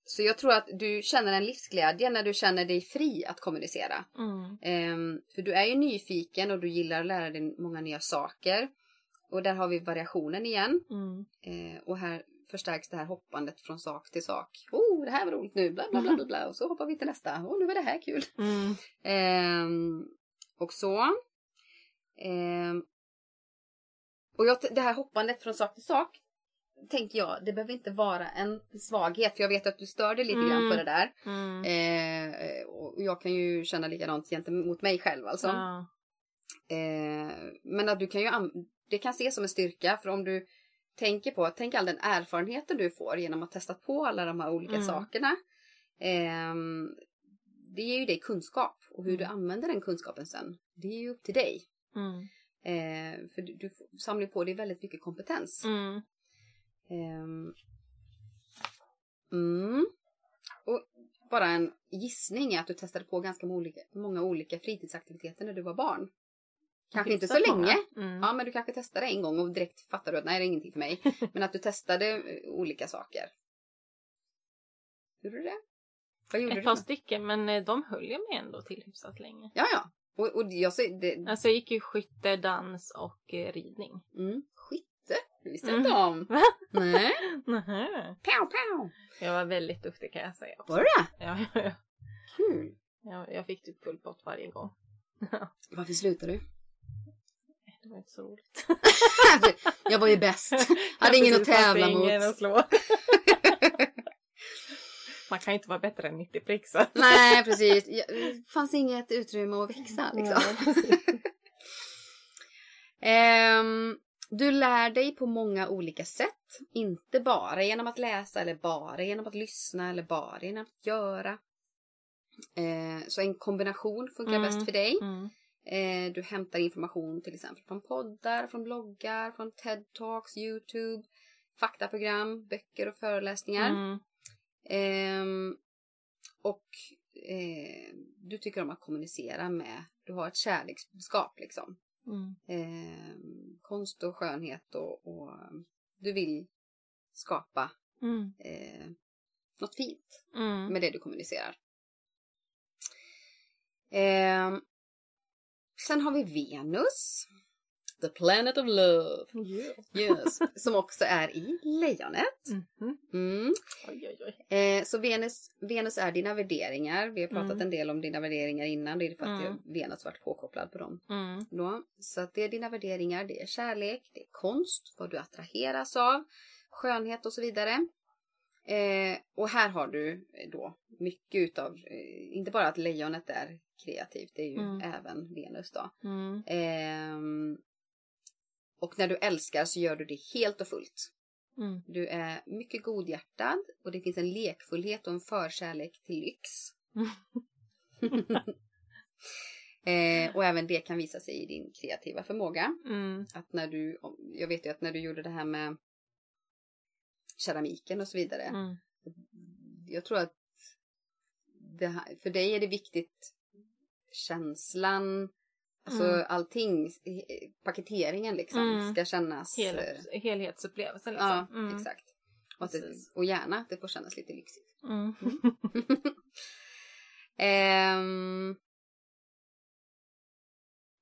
Så jag tror att du känner en livsglädje när du känner dig fri att kommunicera. Mm. Ehm, för du är ju nyfiken och du gillar att lära dig många nya saker. Och där har vi variationen igen. Mm. Ehm, och här förstärks det här hoppandet från sak till sak. Oh, det här var roligt nu, bla bla bla bla, bla. Och så hoppar vi till nästa. Oh, nu var det här kul. Mm. Ehm, och så. Ehm, och jag, det här hoppandet från sak till sak tänker jag, det behöver inte vara en svaghet. För jag vet att du stör dig lite grann Mm. på det där. Mm. Eh, och jag kan ju känna likadant gentemot mig själv alltså. Ja. Eh, men att du kan ju det kan ses som en styrka för om du tänker på, tänk all den erfarenheten du får genom att testa på alla de här olika Mm. sakerna. ehm, det ger ju dig kunskap och hur Mm. du använder den kunskapen sen, det är ju upp till dig. Mm. Eh, för du, du samlar på dig väldigt mycket kompetens. Mm. Ehm, mm. Och bara en gissning är att du testade på ganska många olika, fritidsaktiviteter när du var barn. Kanske inte så länge. Mm. Ja, men du kanske testade en gång och direkt fattade du att nej, det är ingenting för mig. Men att du testade eh, olika saker. Gjorde du det? Vad gjorde Ett du? par då? stycken, men eh, de höll jag mig ändå till hyfsat länge. Ja, ja. Och, och jag det... Alltså jag gick ju skytte, dans och eh, ridning. Mm. Det visste Mm. jag inte om. Va? Nej. Nähä. Pow, pow. Jag var väldigt duktig kan jag säga. Var det Ja, ja, ja. Kul. Jag, jag fick typ full pott varje gång. Varför slutade du? Det var inte så roligt. jag var ju bäst. Hade ingen att Precis, fanns tävla ingen mot. att slå. Man kan ju inte vara bättre än 90 prick så. att- Nej, precis. Det fanns inget utrymme att växa liksom. Ja, precis. Du lär dig på många olika sätt. Inte bara genom att läsa eller bara genom att lyssna eller bara genom att göra. Eh, så en kombination funkar Mm. bäst för dig. Mm. Eh, du hämtar information till exempel från poddar, från bloggar, från TED-talks, YouTube, faktaprogram, böcker och föreläsningar. Mm. Ehm, och eh, du tycker om att kommunicera med, du har ett kärleksbudskap liksom. Mm. Ehm, konst och skönhet och, och du vill skapa Mm. eh, något fint Mm. med det du kommunicerar. Ehm, sen har vi Venus. The planet of love. Yes. som också är i lejonet. Mhm. Mm. Oj, oj, oj. Eh, så Venus, Venus är dina värderingar. Vi har pratat Mm. en del om dina värderingar innan. Det är för att Mm. jag- Venus varit påkopplad på dem. Mm. Då. Så att det är dina värderingar, det är kärlek, det är konst, vad du attraheras av, skönhet och så vidare. Eh, och här har du eh, då mycket utav, eh, inte bara att lejonet är kreativt, det är ju Mm. även Venus då. Mm. Ehm, och när du älskar så gör du det helt och fullt. Mm. Du är mycket godhjärtad och det finns en lekfullhet och en förkärlek till lyx. eh, och även det kan visa sig i din kreativa förmåga. Mm. Att när du, jag vet ju att när du gjorde det här med keramiken och så vidare. Mm. Jag tror att här, för dig är det viktigt känslan, alltså Mm. allting, eh, paketeringen liksom Mm. ska kännas. Hel, eh, helhetsupplevelsen liksom. Ja, Mm. exakt. Och, det, och gärna att det får kännas lite lyxigt. Mm. Ehm.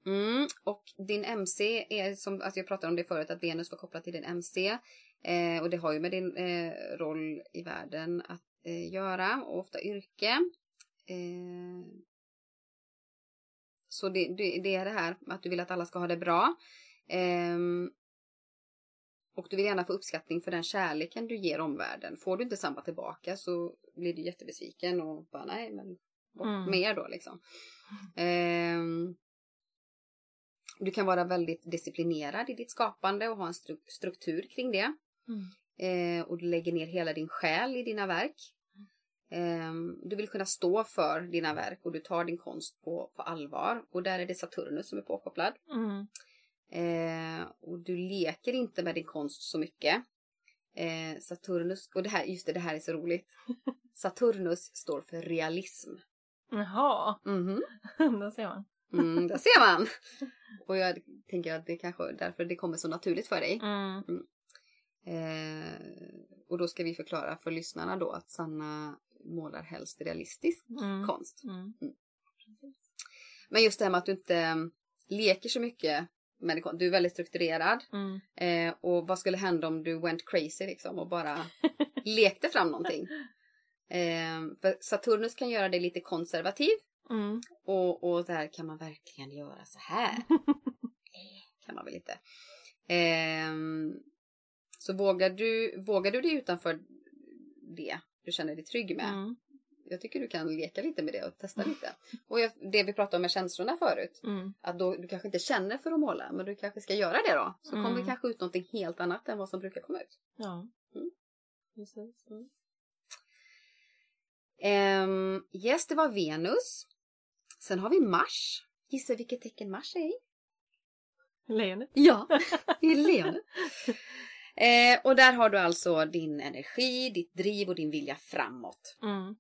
Mm, och din MC är som alltså jag pratade om det förut att Venus var kopplat till din MC. Eh, och det har ju med din eh, roll i världen att eh, göra och ofta yrke. Så det, det, det är det här att du vill att alla ska ha det bra. Ehm, och du vill gärna få uppskattning för den kärleken du ger omvärlden. Får du inte samma tillbaka så blir du jättebesviken och bara nej men bort Mm. mer då liksom. Ehm, du kan vara väldigt disciplinerad i ditt skapande och ha en stru- struktur kring det. Mm. Eh, och du lägger ner hela din själ i dina verk. Ehm, du vill kunna stå för dina verk och du tar din konst på, på allvar. Och där är det Saturnus som är påkopplad. Mm. Eh, och du leker inte med din konst så mycket. Eh, Saturnus, och det här, just det, det här är så roligt. Saturnus står för realism. Jaha, Mhm. där ser man. Mm, där ser man! Och jag tänker att det kanske är därför det kommer så naturligt för dig. Mm. Eh, och då ska vi förklara för lyssnarna då att Sanna målar helst realistisk Mm. konst. Mm. Men just det här med att du inte eh, leker så mycket med konst. Du är väldigt strukturerad. Mm. Eh, och vad skulle hända om du went crazy liksom och bara lekte fram någonting? Eh, för Saturnus kan göra dig lite konservativ. Mm. Och, och där kan man verkligen göra så här. kan man väl inte. Ehm, så vågar du, vågar du dig utanför det du känner dig trygg med. Mm. Jag tycker du kan leka lite med det och testa lite. Och jag, det vi pratade om med känslorna förut. Mm. Att då, du kanske inte känner för att måla men du kanske ska göra det då. Så kommer Mm. det kanske ut någonting helt annat än vad som brukar komma ut. Ja. Mm. Precis. Mm. Ehm, yes, det var Venus. Sen har vi Mars. Gissa vilket tecken Mars är i? Lejonet. Ja, i lejonet. Eh, och där har du alltså din energi, ditt driv och din vilja framåt. Mm.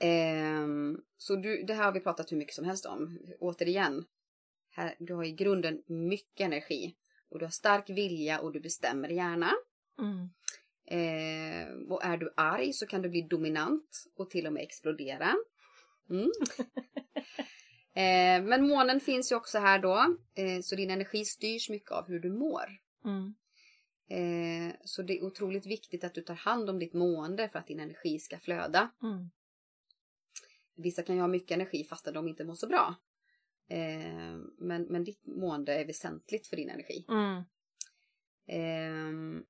Ehm, så du, det här har vi pratat hur mycket som helst om. Återigen, här, du har i grunden mycket energi. Och du har stark vilja och du bestämmer gärna. Mm. Eh, och är du arg så kan du bli dominant och till och med explodera. Mm. eh, men månen finns ju också här då. Eh, så din energi styrs mycket av hur du mår. Mm. Eh, så det är otroligt viktigt att du tar hand om ditt mående för att din energi ska flöda. Mm. Vissa kan ju ha mycket energi fast de inte mår så bra. Eh, men, men ditt mående är väsentligt för din energi. Mm. Ehm,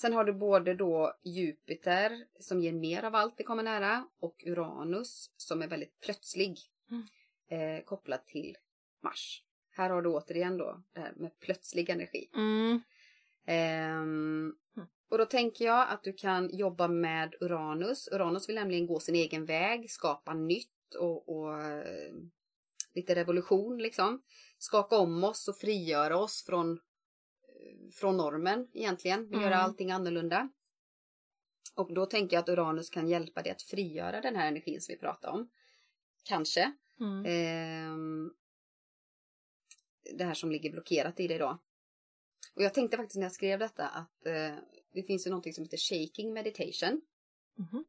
sen har du både då Jupiter som ger mer av allt det kommer nära och Uranus som är väldigt plötslig Mm. eh, kopplad till Mars. Här har du återigen då det här med plötslig energi. Mm. Mm. och då tänker jag att du kan jobba med Uranus. Uranus vill nämligen gå sin egen väg, skapa nytt och, och eh, lite revolution liksom. Skaka om oss och frigöra oss från, eh, från normen egentligen. Göra Mm. allting annorlunda. Och då tänker jag att Uranus kan hjälpa dig att frigöra den här energin som vi pratade om. Kanske. Mm. Ehm, det här som ligger blockerat i dig då. Och jag tänkte faktiskt när jag skrev detta att eh, det finns ju någonting som heter shaking meditation. Mhm.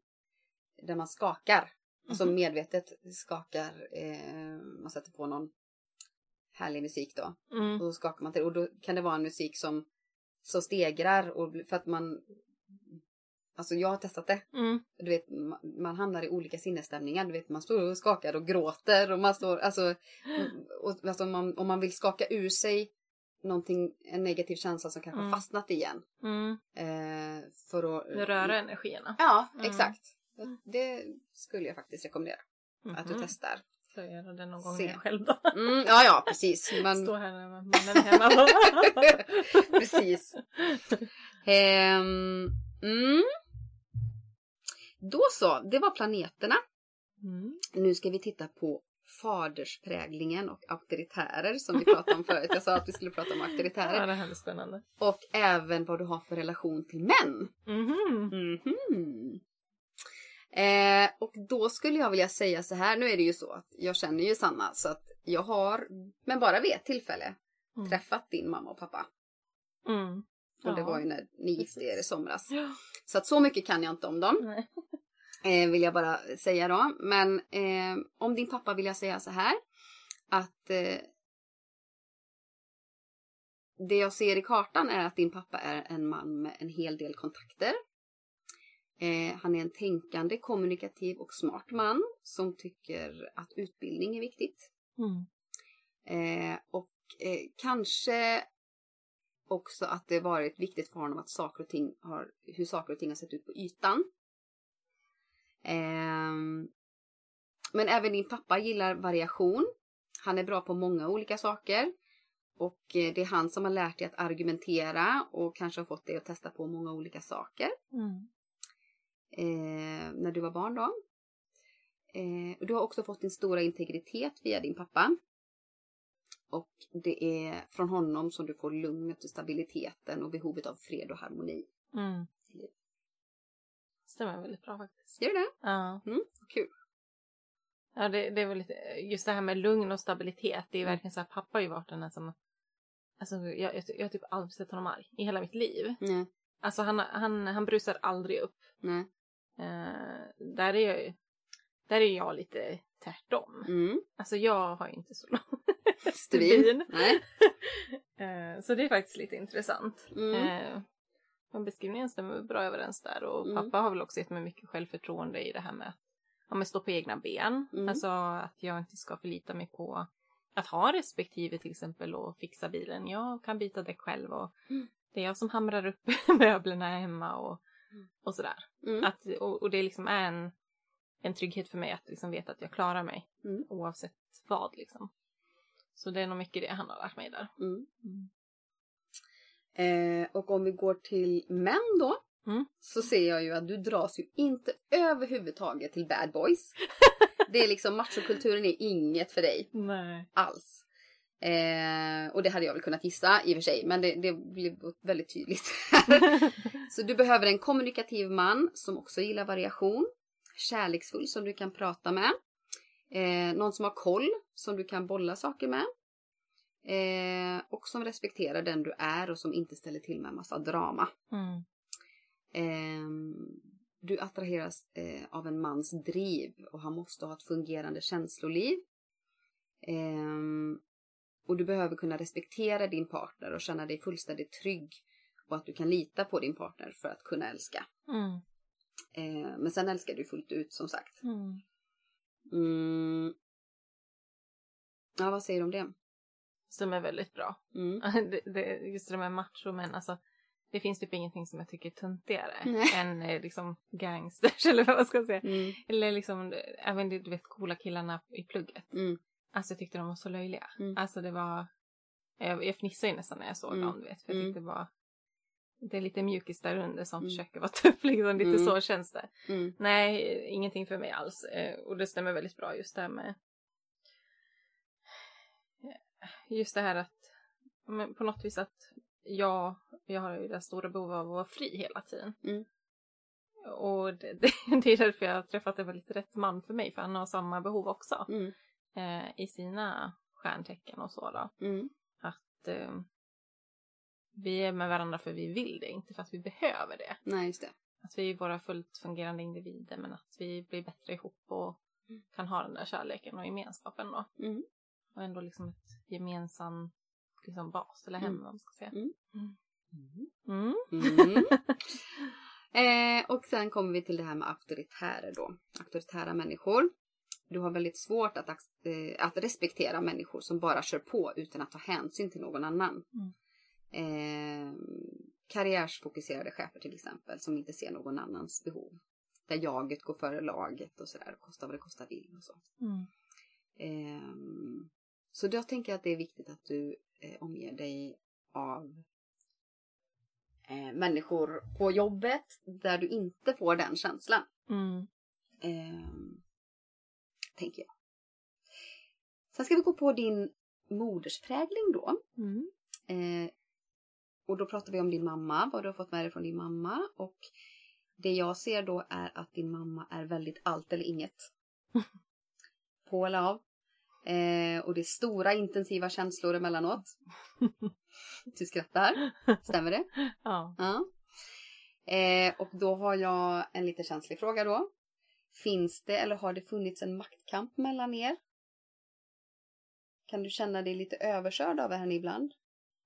Där man skakar. Alltså Mhm. medvetet skakar. Eh, man sätter på någon härlig musik då. Mm. Och då skakar man till. Och då kan det vara en musik som, som stegrar. Och, för att man... Alltså jag har testat det. Mm. Du vet, ma- man hamnar i olika sinnesstämningar. Du vet, man står och skakar och gråter och man står, alltså, och, alltså om, man, om man vill skaka ur sig någonting, en negativ känsla som kanske Mm. fastnat igen. Mm. Eh, för att... Röra energierna. Ja, Mm. exakt. Det skulle jag faktiskt rekommendera att du Mhm. testar. ska jag göra det någon gång Se. själv då. Mm, ja, ja, precis. Men, Stå här med mannen hemma. precis. Mm. Då så, det var planeterna. Mm. Nu ska vi titta på faderspräglingen och auktoritärer som vi pratade om förut. Jag sa att vi skulle prata om Ja, auktoritärer. det här blir spännande. Och även vad du har för relation till män. Mhm. Mhm. Eh, och då skulle jag vilja säga så här, nu är det ju så att jag känner ju Sanna så att jag har, men bara vid ett tillfälle, Mm. träffat din mamma och pappa. Mm. Och det Ja. var ju när ni gifte er i somras. Ja. Så att så mycket kan jag inte om dem. Eh, vill jag bara säga då. Men eh, om din pappa vill jag säga så här. Att eh, det jag ser i kartan är att din pappa är en man med en hel del kontakter. Eh, han är en tänkande, kommunikativ och smart man som tycker att utbildning är viktigt. Mm. Eh, och eh, kanske också att det varit viktigt för honom att saker och ting har, hur saker och ting har sett ut på ytan. Ehm, men även din pappa gillar variation. Han är bra på många olika saker. Och eh, det är han som har lärt dig att argumentera och kanske har fått dig att testa på många olika saker. Mm. Eh, när du var barn då. Eh, du har också fått din stora integritet via din pappa. Och det är från honom som du får lugnet och stabiliteten och behovet av fred och harmoni. Mm. Stämmer väldigt bra faktiskt. Gör det? Ja. Kul. Ja, det, det är väl lite, just det här med lugn och stabilitet, det är Mm. verkligen så här, pappa har ju varit den här som, alltså jag, jag, jag har typ aldrig sett honom arg i hela mitt liv. Nej, Alltså han, han, han brusar aldrig upp. nej. Eh, där är jag ju, där är jag lite tvärtom. Mm. Alltså jag har ju inte så lång Stubin. Nej. Eh, så det är faktiskt lite intressant. Mm. Eh, men beskrivningen stämmer bra överens där och Mm. pappa har väl också gett mig mycket självförtroende i det här med att ja, men stå på egna ben. Mm. Alltså att jag inte ska förlita mig på att ha respektive till exempel och fixa bilen. Jag kan byta däck själv och Mm. det är jag som hamrar upp möblerna hemma och, Mm. och sådär. Mm. Att, och, och det liksom är en, en trygghet för mig att liksom veta att jag klarar mig Mm. oavsett vad liksom. Så det är nog mycket det han har lärt mig där. Mm. Mm. Eh, och om vi går till män då. Mm. Så ser jag ju att du dras ju inte överhuvudtaget till bad boys. Det är liksom machokulturen är inget för dig Nej. alls. Eh, och det hade jag väl kunnat gissa i och för sig, men det, det blev väldigt tydligt. Så du behöver en kommunikativ man som också gillar variation. Kärleksfull som du kan prata med. Eh, någon som har koll som du kan bolla saker med. Eh, och som respekterar den du är och som inte ställer till med en massa drama. Mm. Ehm, du attraheras eh, av en mans driv och han måste ha ett fungerande känsloliv. Ehm, och du behöver kunna respektera din partner och känna dig fullständigt trygg och att du kan lita på din partner för att kunna älska. Mm. Ehm, men sen älskar du fullt ut som sagt. Mm. Mm. Ja, vad säger du om det? Som är väldigt bra. Mm. det, det, just det med macho men alltså det finns typ ingenting som jag tycker är töntigare Nej. än eh, liksom gangsters eller vad ska jag säga. Mm. Eller liksom eh, även du vet coola killarna i plugget. Mm. Alltså jag tyckte de var så löjliga. Mm. Alltså det var, jag, jag fnissade ju nästan när jag såg Mm. dem du vet. För jag Mm. tyckte det var, det är lite mjukis där under som Mm. försöker vara tuff liksom. Lite Mm. så känns det. Mm. Nej, ingenting för mig alls. Eh, Och det stämmer väldigt bra just det här med just det här att men på något vis att jag, jag har ju det stora behovet av att vara fri hela tiden. Mm. Och det, det, det är därför jag har träffat en väldigt rätt man för mig, för han har samma behov också Mm. eh, i sina stjärntecken och så då. Mm. Att eh, vi är med varandra för vi vill det, inte för att vi behöver det. Nej, just det. Att vi är våra fullt fungerande individer men att vi blir bättre ihop och Mm. kan ha den där kärleken och gemenskapen då. Mm. Och ändå liksom ett gemensam liksom bas eller hem Mm. vad man ska säga. Mm. Mm. Mm. eh, och sen kommer vi till det här med auktoritärer då. Auktoritära människor. Du har väldigt svårt att, eh, att respektera människor som bara kör på utan att ta hänsyn till någon annan. Mm. Eh, karriärsfokuserade chefer till exempel som inte ser någon annans behov. Där jaget går före laget och sådär. Kostar vad det kostar vill och så. Mm. Ehm, så jag tänker att det är viktigt att du eh, omger dig av eh, människor på jobbet där du inte får den känslan. Mm. Ehm, tänker jag. Sen ska vi gå på din modersprägling då. Mm. Och då pratar vi om din mamma, vad du har fått med dig från din mamma. Och det jag ser då är att din mamma är väldigt allt eller inget. På eller av. Eh, och det är stora intensiva känslor emellanåt. Du skrattar. Stämmer det? Ja. Ja. Eh, och då har jag en lite känslig fråga då. Finns det eller har det funnits en maktkamp mellan er? Kan du känna dig lite överkörd av henne ibland?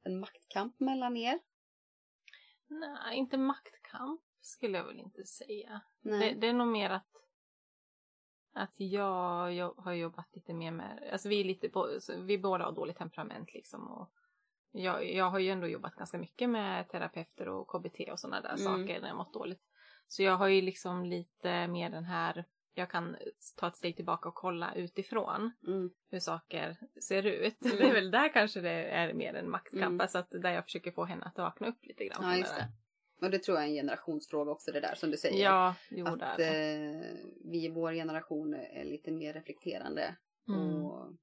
En maktkamp mellan er? Nej, inte maktkamp skulle jag väl inte säga. Det, det är nog mer att att jag, jag har jobbat lite mer med, alltså vi är lite vi båda har dåligt temperament liksom och jag, jag har ju ändå jobbat ganska mycket med terapeuter och KBT och sådana där Mm. saker när jag mått dåligt. Så jag har ju liksom lite mer den här, jag kan ta ett steg tillbaka och kolla utifrån Mm. hur saker ser ut. Mm. Det är väl där kanske det är mer en maktkamp, Mm. alltså att där jag försöker få henne att vakna upp lite grann. Ja, just där. det. Och det tror jag är en generationsfråga också det där som du säger. Ja, jo att är det. eh, vi i vår generation är lite mer reflekterande Mm. och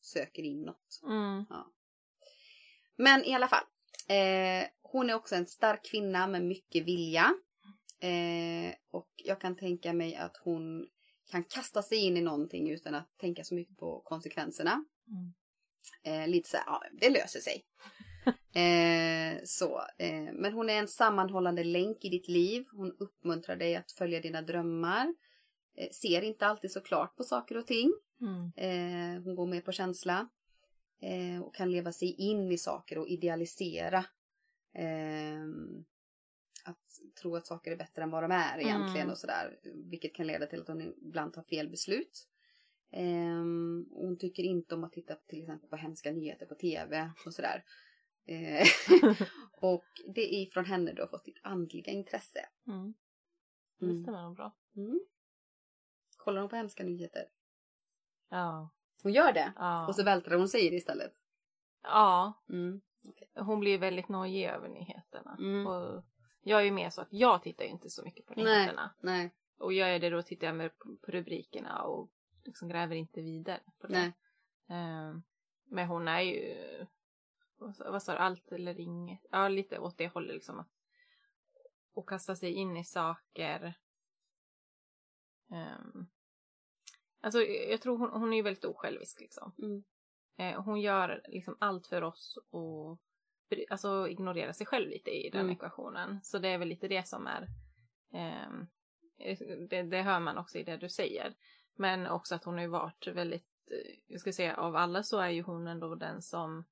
söker inåt. Mm. Men i alla fall. Eh, hon är också en stark kvinna med mycket vilja. Eh, och jag kan tänka mig att hon kan kasta sig in i någonting utan att tänka så mycket på konsekvenserna. Mm. Eh, lite så här, ja, det löser sig. eh, så, eh, men hon är en sammanhållande länk i ditt liv. Hon uppmuntrar dig att följa dina drömmar. Eh, ser inte alltid så klart på saker och ting. Mm. Hon går med på känsla. Och kan leva sig in i saker och idealisera. Eh, att tro att saker är bättre än vad de är egentligen Mm. och sådär. Vilket kan leda till att hon ibland tar fel beslut. Eh, hon tycker inte om att titta till exempel på hemska nyheter på tv och sådär. Eh, och det är från henne du har fått ditt andliga intresse. Mm. Det Mm. stämmer nog bra. Mm. Kollar hon på hemska nyheter? Ja. Hon gör det. Ja. Och så vältrar hon sig i det istället. ja. Mm. Hon blir väldigt nojig över nyheterna. Mm. Och jag är ju mer så att jag tittar ju inte så mycket på Nej. nyheterna. Nej. Och gör jag det då tittar jag mer på rubrikerna och liksom gräver inte vidare på det. Nej. Ehm, men hon är ju, vad sa- du, allt eller inget. Ja, lite åt det hållet liksom. Att, och kasta sig in i saker. Um, alltså jag tror hon, hon är ju väldigt osjälvisk liksom. Mm. Eh, hon gör liksom allt för oss och alltså ignorera sig själv lite i den Mm. ekvationen. Så det är väl lite det som är ehm, det, det hör man också i det du säger. Men också att hon har ju varit väldigt, eh, jag ska säga av alla så är ju hon ändå den som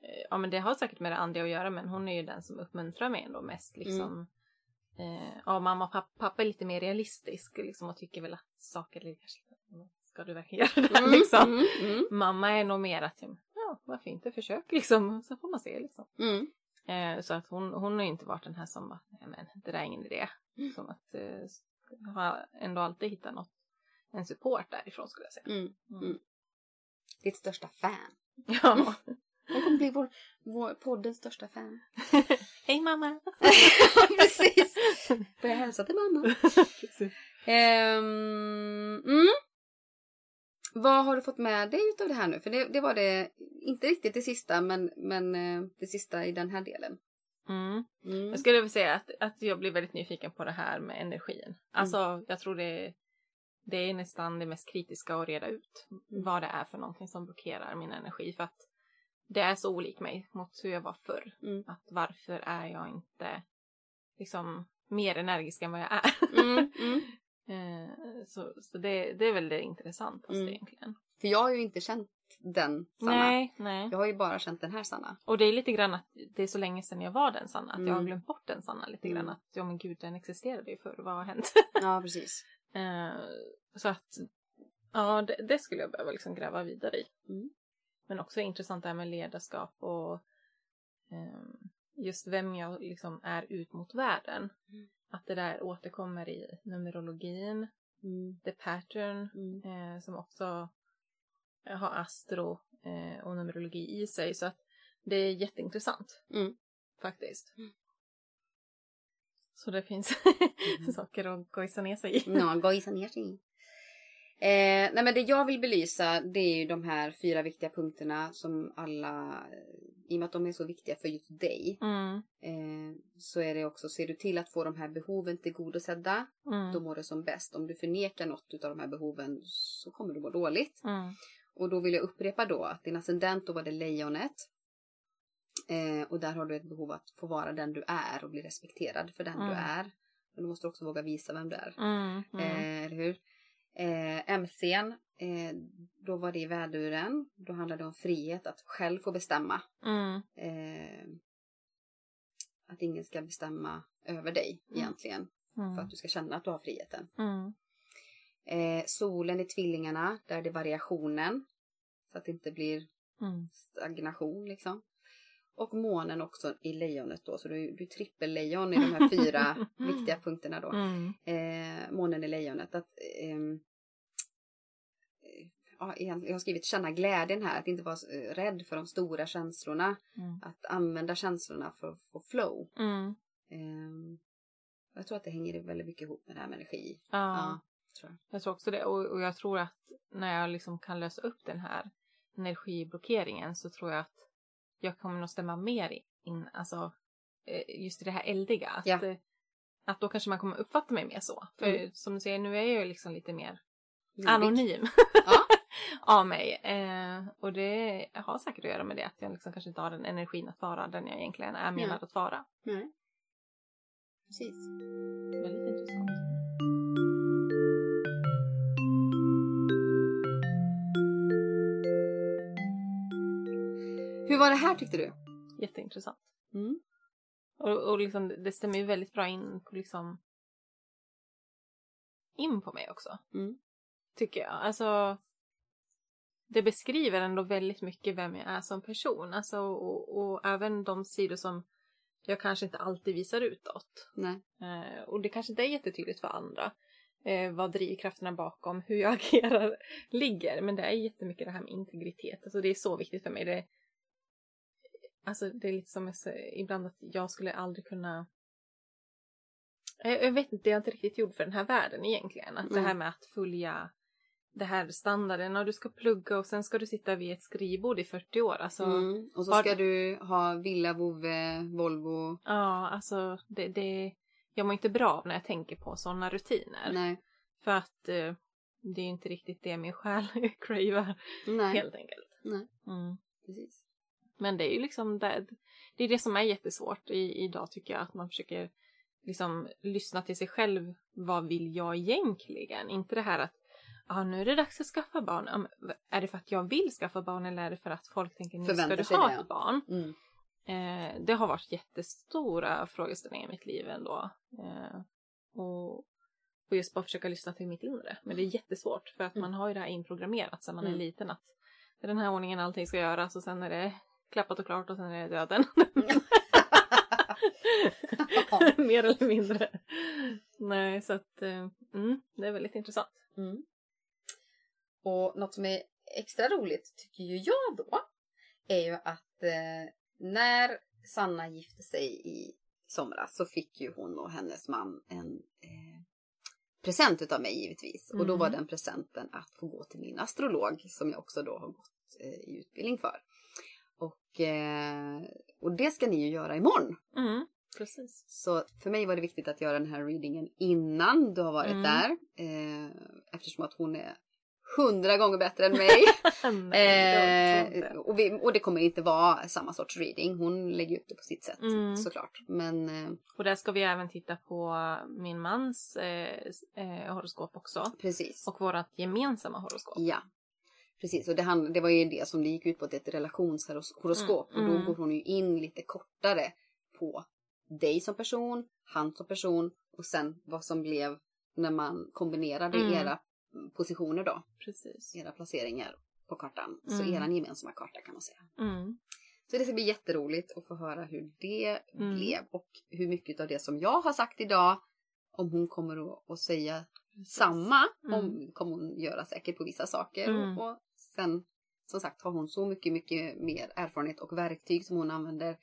eh, Ja men det har säkert med det andliga att göra men hon är ju den som uppmuntrar mig ändå mest liksom. Eh, ja mamma och pappa, pappa är lite mer realistisk liksom och tycker väl att saker kanske Ska du verkligen göra det här liksom? Mm. Mm. Mamma är nog mer att ja varför inte försök liksom. Så får man se liksom. Mm. Eh, så att hon, hon har ju inte varit den här som bara, nej men det där är ingen idé. Mm. Som att eh, har ändå alltid hittat något, en support därifrån skulle jag säga. Mm. Mm. Mm. Ditt största fan. Ja. Hon kommer bli vår, vår poddens största fan. Hej mamma! Precis. Börja hälsa till mamma. Ehm, mm. Vad har du fått med dig av det här nu? För det, det var det, inte riktigt det sista, men, men eh, det sista i den här delen. Mm. Mm. Jag skulle vilja säga att, att jag blir väldigt nyfiken på det här med energin. Alltså jag tror det, det är nästan det mest kritiska att reda ut. Mm. Vad det är för någonting som blockerar min energi. För att det är så olik mig mot hur jag var förr. Mm. Att varför är jag inte liksom mer energisk än vad jag är? Mm, mm. Eh, så så det, det är väl det intressantaste Mm. egentligen. För jag har ju inte känt den Sanna. Nej, nej. Jag har ju bara känt den här Sanna. Och det är lite grann att det är så länge sedan jag var den Sanna. Att jag har Mm. glömt bort den Sanna lite grann. Mm. Att ja men gud den existerade ju förr. Vad har hänt? Ja, precis. Eh, så att ja det, det skulle jag behöva liksom gräva vidare i. Mm. Men också intressant det här med ledarskap och ehm, just vem jag liksom är ut mot världen. Mm. Att det där återkommer i numerologin, Mm. the pattern, Mm. eh, som också har astro eh, och numerologi i sig. Så att det är jätteintressant Mm. faktiskt. Mm. Så det finns Mm. saker att gojsa ner sig i. Ja, gojsa ner sig. Eh, nej men det jag vill belysa det är ju de här fyra viktiga punkterna som alla, i och med att de är så viktiga för just dig, Mm, eh, så är det också, ser du till att få de här behoven tillgodosedda, mm, då mår du som bäst. Om du förnekar något av de här behoven så kommer du må dåligt. mm, Och då vill jag upprepa då att din ascendent, då var det lejonet. Eh, och där har du ett behov att få vara den du är och bli respekterad för den du Mm. är. Men du måste också våga visa vem du är. mm, mm, Eh, eller hur? Eh, MCn, eh, då var det i väduren. Då handlade det om frihet att själv få bestämma. mm, Eh, att ingen ska bestämma över dig Mm. egentligen. För mm, att du ska känna att du har friheten. mm, Eh, solen i tvillingarna, där är det variationen. Så att det inte blir mm, stagnation liksom. Och månen också i lejonet då. Så du, du trippellejon i de här fyra viktiga punkterna då. mm, eh, månen i lejonet. Att, ehm, eh, ja, jag har skrivit känna glädjen här, att inte vara eh, rädd för de stora känslorna. mm, Att använda känslorna för att få flow. mm. Ehm, jag tror att det hänger väldigt mycket ihop med det här med energi. Ja. Ja, tror jag. Jag tror också det. Och, och jag tror att när jag liksom kan lösa upp den här energiblockeringen så tror jag att jag kommer nog stämma mer in, alltså eh, just i det här eldiga. Att, Ja. eh, att då kanske man kommer uppfatta mig mer så. För Mm. som du säger, nu är jag ju liksom lite mer Jobbigt. anonym Ja. av mig. Eh, och det har säkert att göra med det att jag liksom kanske inte har den energin att vara den jag egentligen är menad Ja. att vara. Nej. Precis. Väldigt intressant. Hur var det här tyckte du? Jätteintressant. Mm. Och, och liksom, det stämmer ju väldigt bra in på liksom in på mig också. Mm. Tycker jag. Alltså det beskriver ändå väldigt mycket vem jag är som person. Alltså och, och även de sidor som jag kanske inte alltid visar utåt. Nej. Eh, och det kanske inte är jättetydligt för andra. Eh, vad drivkrafterna bakom hur jag agerar ligger. Men det är jättemycket det här med integritet. Alltså det är så viktigt för mig. Det, alltså det är lite som jag säger, ibland att jag skulle aldrig kunna jag, jag vet inte, det är jag inte riktigt gjord för den här världen egentligen. Att det Mm. här med att följa det här standarden och du ska plugga och sen ska du sitta vid ett skrivbord i 40 år. Alltså, Mm. Och så ska du ha villa, vovve, Volvo. ja, alltså det, det, jag mår inte bra av när jag tänker på sådana rutiner. Nej. För att eh, det är inte riktigt det min själ cravar helt enkelt. Nej. Mm. Precis. Men det är ju liksom det, det är det som är jättesvårt i, idag tycker jag. Att man försöker liksom lyssna till sig själv. Vad vill jag egentligen? Inte det här att ah, nu är det dags att skaffa barn. Ja, Är det för att jag vill skaffa barn eller är det för att folk tänker nu ska du ha det, ett ja. barn? Mm. Eh, det har varit jättestora frågeställningar i mitt liv ändå. Eh, och, och just bara försöka lyssna till mitt inre. Men det är jättesvårt för att Mm. man har ju det här inprogrammerat sedan man är Mm. liten att det är den här ordningen allting ska göras och sen är det klappat och klart och sen är det döden. Mer eller mindre. Nej, så att eh, mm, det är väldigt intressant. Mm. Och något som är extra roligt tycker ju jag då är ju att eh, när Sanna gifte sig i somras så fick ju hon och hennes man en eh, present utav mig givetvis. Och då Mm. var den presenten att få gå till min astrolog som jag också då har gått eh, i utbildning för. Och, eh, och det ska ni ju göra imorgon. Mm, precis. Så för mig var det viktigt att göra den här readingen innan du har varit Mm. där. Eh, eftersom att hon är hundra gånger bättre än mig. Nej, eh, och, vi, och det kommer inte vara samma sorts reading. Hon lägger upp det på sitt sätt Mm. såklart. Men eh, Och där ska vi även titta på min mans eh, eh, horoskop också. precis. Och vårat gemensamma horoskop. Ja. Precis, och det, hand, det var ju det som det gick ut på, det är ett relationshoroskop. Mm, Och då mm. går hon ju in lite kortare på dig som person, han som person och sen vad som blev när man kombinerade Mm. era positioner då. Precis. era placeringar på kartan. Så Mm. eran gemensamma karta kan man säga. Mm. Så det ska bli jätteroligt att få höra hur det Mm. blev och hur mycket av det som jag har sagt idag om hon kommer att, att säga samma. Mm. Om, kommer hon göra säkert på vissa saker Mm. och, och sen som sagt har hon så mycket, mycket mer erfarenhet och verktyg som hon använder.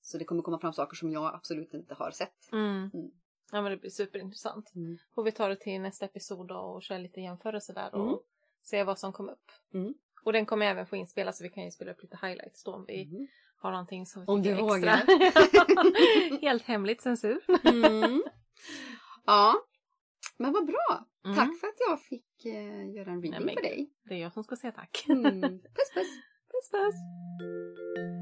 Så det kommer komma fram saker som jag absolut inte har sett. Mm. Mm. Ja men det blir superintressant. Mm. Får vi ta det till nästa episod och köra lite jämförelse där och Mm. se vad som kom upp. Och den kommer jag även få inspela så vi kan ju spela upp lite highlights då om vi har någonting som vi Om du extra. Helt hemligt censur. Ja, men vad bra. Mm. Tack för att jag fick eh, göra en reading Nej, för dig. Det är jag som ska säga tack. Mm. Puss puss. puss puss.